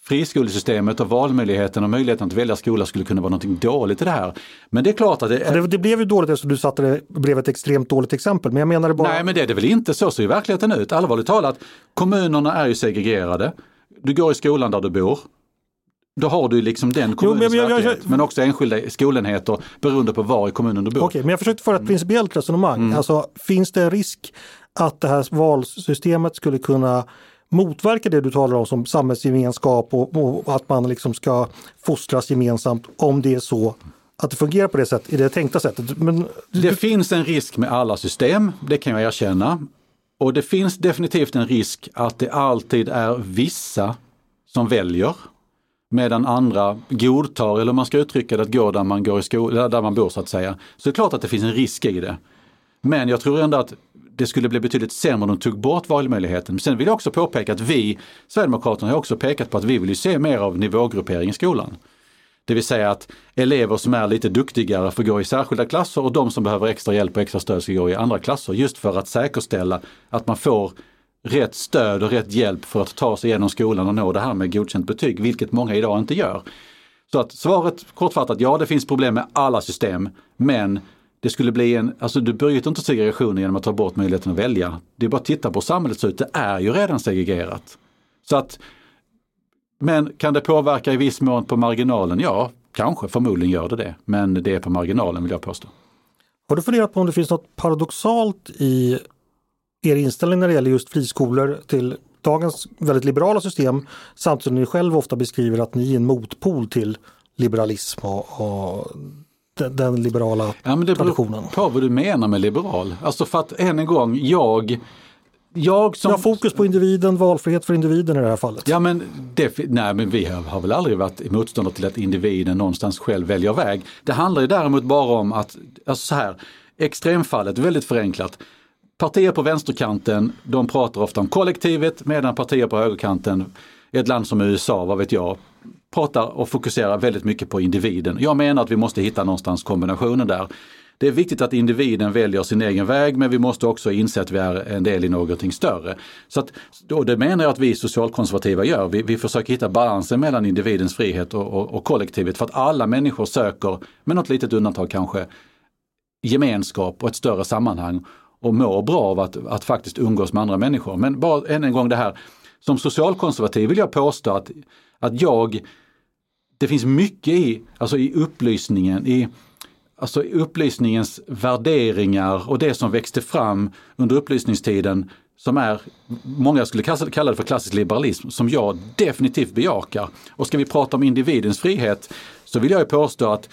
friskolesystemet och valmöjligheten och möjligheten att välja skola skulle kunna vara något dåligt i det här. Men det är klart att det... Är... Det, det, blev ju dåligt eftersom du satte det blev ett extremt dåligt exempel. Men jag menar det bara... Nej men det är det väl inte, så ser ju verkligheten ut. Allvarligt talat, kommunerna är ju segregerade. Du går i skolan där du bor. Då har du liksom den kommunens jo, men, jag, jag, jag, men också enskilda skolenheter beroende på var i kommunen du bor. Okej, men jag försökte föra ett principiellt resonemang. Mm. Alltså, finns det en risk att det här valsystemet skulle kunna motverka det du talar om som samhällsgemenskap och, och, att man liksom ska fostras gemensamt om det är så att det fungerar på det sättet, i det tänkta sättet. Men... Det finns en risk med alla system, det kan jag erkänna. Och det finns definitivt en risk att det alltid är vissa som väljer medan andra godtar, eller man ska uttrycka det, att gå där man, går i skola, där man bor så att säga. Så det är klart att det finns en risk i det. Men jag tror ändå att det skulle bli betydligt sämre om de tog bort valmöjligheten. Sen vill jag också påpeka att vi, Sverigedemokraterna, har också pekat på att vi vill se mer av nivågruppering i skolan. Det vill säga att elever som är lite duktigare får gå i särskilda klasser och de som behöver extra hjälp och extra stöd ska gå i andra klasser. Just för att säkerställa att man får rätt stöd och rätt hjälp för att ta sig igenom skolan och nå det här med godkänt betyg, vilket många idag inte gör. Så att svaret kortfattat, ja det finns problem med alla system, men det skulle bli en, alltså du bryter inte segregationen genom att ta bort möjligheten att välja. Det är bara att titta på hur samhället ser ut, det är ju redan segregerat. Så att, men kan det påverka i viss mån på marginalen? Ja, kanske, förmodligen gör det det. Men det är på marginalen vill jag påstå. Har du funderat på om det finns något paradoxalt i er inställning när det gäller just friskolor till dagens väldigt liberala system samtidigt som ni själv ofta beskriver att ni är en motpol till liberalism och, och den, liberala ja, men det traditionen. på vad du menar med liberal. Alltså för att än en gång, jag jag som... Ja, fokus på individen, valfrihet för individen i det här fallet. Ja men, det, nej, men vi har, har väl aldrig varit motståndare till att individen någonstans själv väljer väg. Det handlar ju däremot bara om att, alltså så här, extremfallet, väldigt förenklat. Partier på vänsterkanten, de pratar ofta om kollektivet medan partier på högerkanten, ett land som USA, vad vet jag, pratar och fokuserar väldigt mycket på individen. Jag menar att vi måste hitta någonstans kombinationen där. Det är viktigt att individen väljer sin egen väg men vi måste också inse att vi är en del i någonting större. Så att, och det menar jag att vi socialkonservativa gör. Vi, vi försöker hitta balansen mellan individens frihet och, och, och kollektivet för att alla människor söker, med något litet undantag kanske, gemenskap och ett större sammanhang och mår bra av att, att faktiskt umgås med andra människor. Men bara än en gång det här, som socialkonservativ vill jag påstå att, att jag det finns mycket i, alltså i upplysningen, i alltså upplysningens värderingar och det som växte fram under upplysningstiden som är, många skulle kalla det för klassisk liberalism, som jag definitivt bejakar. Och ska vi prata om individens frihet så vill jag påstå att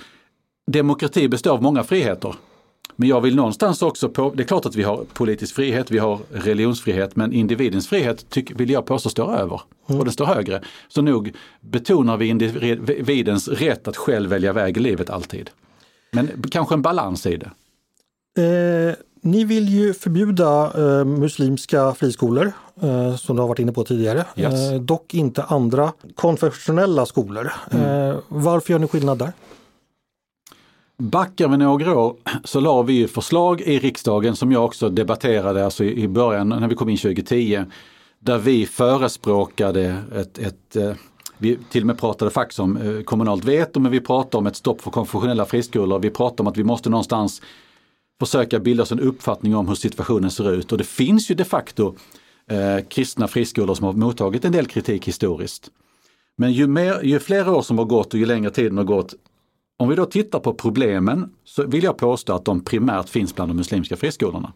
demokrati består av många friheter. Men jag vill någonstans också på, det är klart att vi har politisk frihet, vi har religionsfrihet, men individens frihet tyck, vill jag påstå står över. Mm. Och det står högre. Så nog betonar vi individens rätt att själv välja väg i livet alltid. Men kanske en balans i det. Eh, Ni vill ju förbjuda eh, muslimska friskolor eh, som du har varit inne på tidigare. Yes. Eh, dock inte andra konfessionella skolor. Eh, varför gör ni skillnad där? Backar vi några år så la vi förslag i riksdagen som jag också debatterade alltså i början när vi kom in 2010. Där vi förespråkade ett, ett eh, vi till och med pratade faktiskt om eh, kommunalt veto men vi pratade om ett stopp för konfessionella friskolor. Vi pratade om att vi måste någonstans försöka bilda oss en uppfattning om hur situationen ser ut. Och det finns ju de facto eh, kristna friskolor som har mottagit en del kritik historiskt. Men ju, mer, ju fler år som har gått och ju längre tiden har gått om vi då tittar på problemen så vill jag påstå att de primärt finns bland de muslimska friskolorna.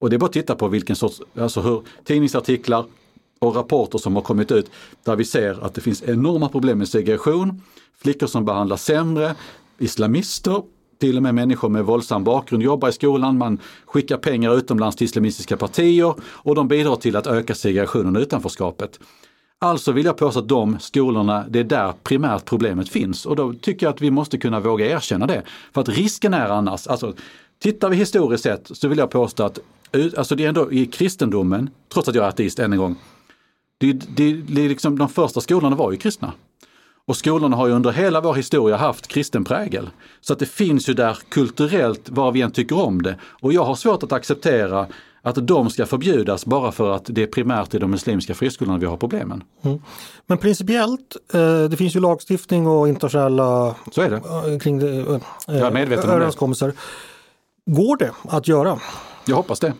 Och det är bara att titta på vilken sorts, alltså hur tidningsartiklar och rapporter som har kommit ut där vi ser att det finns enorma problem med segregation, flickor som behandlas sämre, islamister, till och med människor med våldsam bakgrund jobbar i skolan, man skickar pengar utomlands till islamistiska partier och de bidrar till att öka segregationen och utanförskapet. Alltså vill jag påstå att de skolorna, det är där primärt problemet finns och då tycker jag att vi måste kunna våga erkänna det. För att risken är annars, alltså tittar vi historiskt sett så vill jag påstå att alltså det är ändå i kristendomen, trots att jag är ateist än en gång, det, det, det liksom, de första skolorna var ju kristna. Och skolorna har ju under hela vår historia haft kristen prägel. Så att det finns ju där kulturellt vad vi än tycker om det. Och jag har svårt att acceptera att de ska förbjudas bara för att det är primärt i de muslimska friskolorna vi har problemen. Mm. Men principiellt, eh, det finns ju lagstiftning och internationella Så är det. Eh, kring det, eh, jag är medveten överenskommelser. Går det att göra? Jag hoppas det.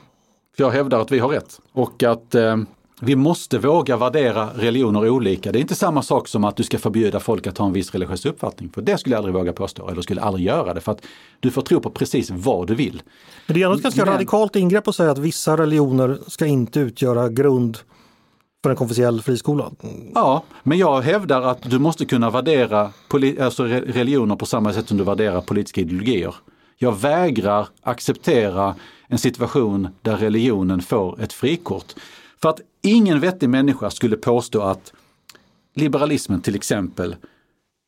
För jag hävdar att vi har rätt och att eh, vi måste våga värdera religioner olika. Det är inte samma sak som att du ska förbjuda folk att ha en viss religiös uppfattning. För det skulle jag aldrig våga påstå, eller skulle aldrig göra det. För att du får tro på precis vad du vill. Men det är ett ganska Men... radikalt ingrepp att säga att vissa religioner ska inte utgöra grund för en konfessionell friskola. Ja, men jag hävdar att du måste kunna värdera alltså religioner på samma sätt som du värderar politiska ideologier. Jag vägrar acceptera en situation där religionen får ett frikort. För att ingen vettig människa skulle påstå att liberalismen till exempel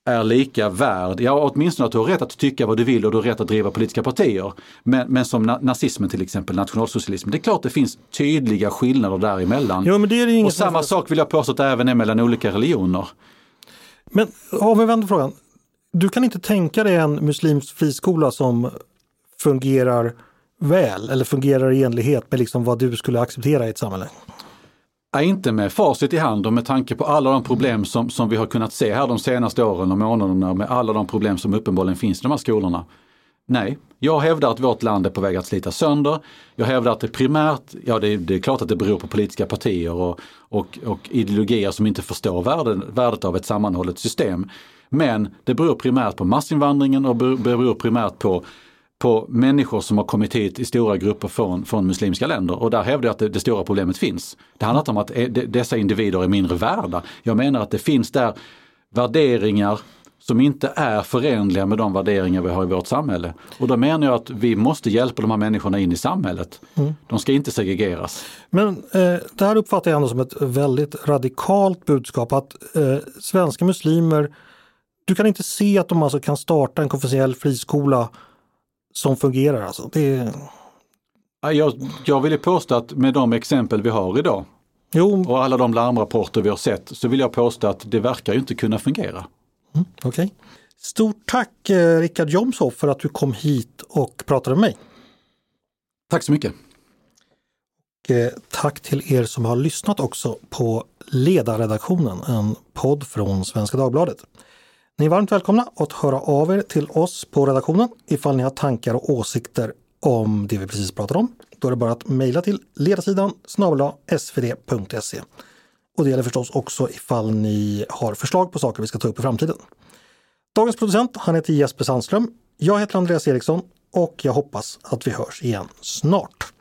är lika värd, ja åtminstone att du har rätt att tycka vad du vill och du har rätt att driva politiska partier. Men, men som na nazismen till exempel, nationalsocialismen, det är klart det finns tydliga skillnader däremellan. Jo, men det är det och samma sak vill jag påstå att det även är mellan olika religioner. Men om vi vänder frågan, du kan inte tänka dig en muslimsk friskola som fungerar väl eller fungerar i enlighet med liksom vad du skulle acceptera i ett samhälle? Ja, inte med facit i hand och med tanke på alla de problem som, som vi har kunnat se här de senaste åren och månaderna med alla de problem som uppenbarligen finns i de här skolorna. Nej, jag hävdar att vårt land är på väg att slita sönder. Jag hävdar att det primärt, ja det, det är klart att det beror på politiska partier och, och, och ideologier som inte förstår värden, värdet av ett sammanhållet system. Men det beror primärt på massinvandringen och beror primärt på på människor som har kommit hit i stora grupper från, från muslimska länder. Och där hävdar jag att det, det stora problemet finns. Det handlar inte om att eh, dessa individer är mindre värda. Jag menar att det finns där värderingar som inte är förenliga med de värderingar vi har i vårt samhälle. Och då menar jag att vi måste hjälpa de här människorna in i samhället. Mm. De ska inte segregeras. Men eh, det här uppfattar jag ändå som ett väldigt radikalt budskap att eh, svenska muslimer, du kan inte se att de alltså kan starta en konfessionell friskola som fungerar alltså. Det... Jag, jag vill påstå att med de exempel vi har idag jo. och alla de larmrapporter vi har sett så vill jag påstå att det verkar inte kunna fungera. Mm, okay. Stort tack eh, Rickard Jomshoff för att du kom hit och pratade med mig. Tack så mycket. Och, eh, tack till er som har lyssnat också på Ledarredaktionen, en podd från Svenska Dagbladet. Ni är varmt välkomna att höra av er till oss på redaktionen ifall ni har tankar och åsikter om det vi precis pratade om. Då är det bara att mejla till ledarsidan snabel svd.se. Och det gäller förstås också ifall ni har förslag på saker vi ska ta upp i framtiden. Dagens producent, han heter Jesper Sandström. Jag heter Andreas Eriksson och jag hoppas att vi hörs igen snart.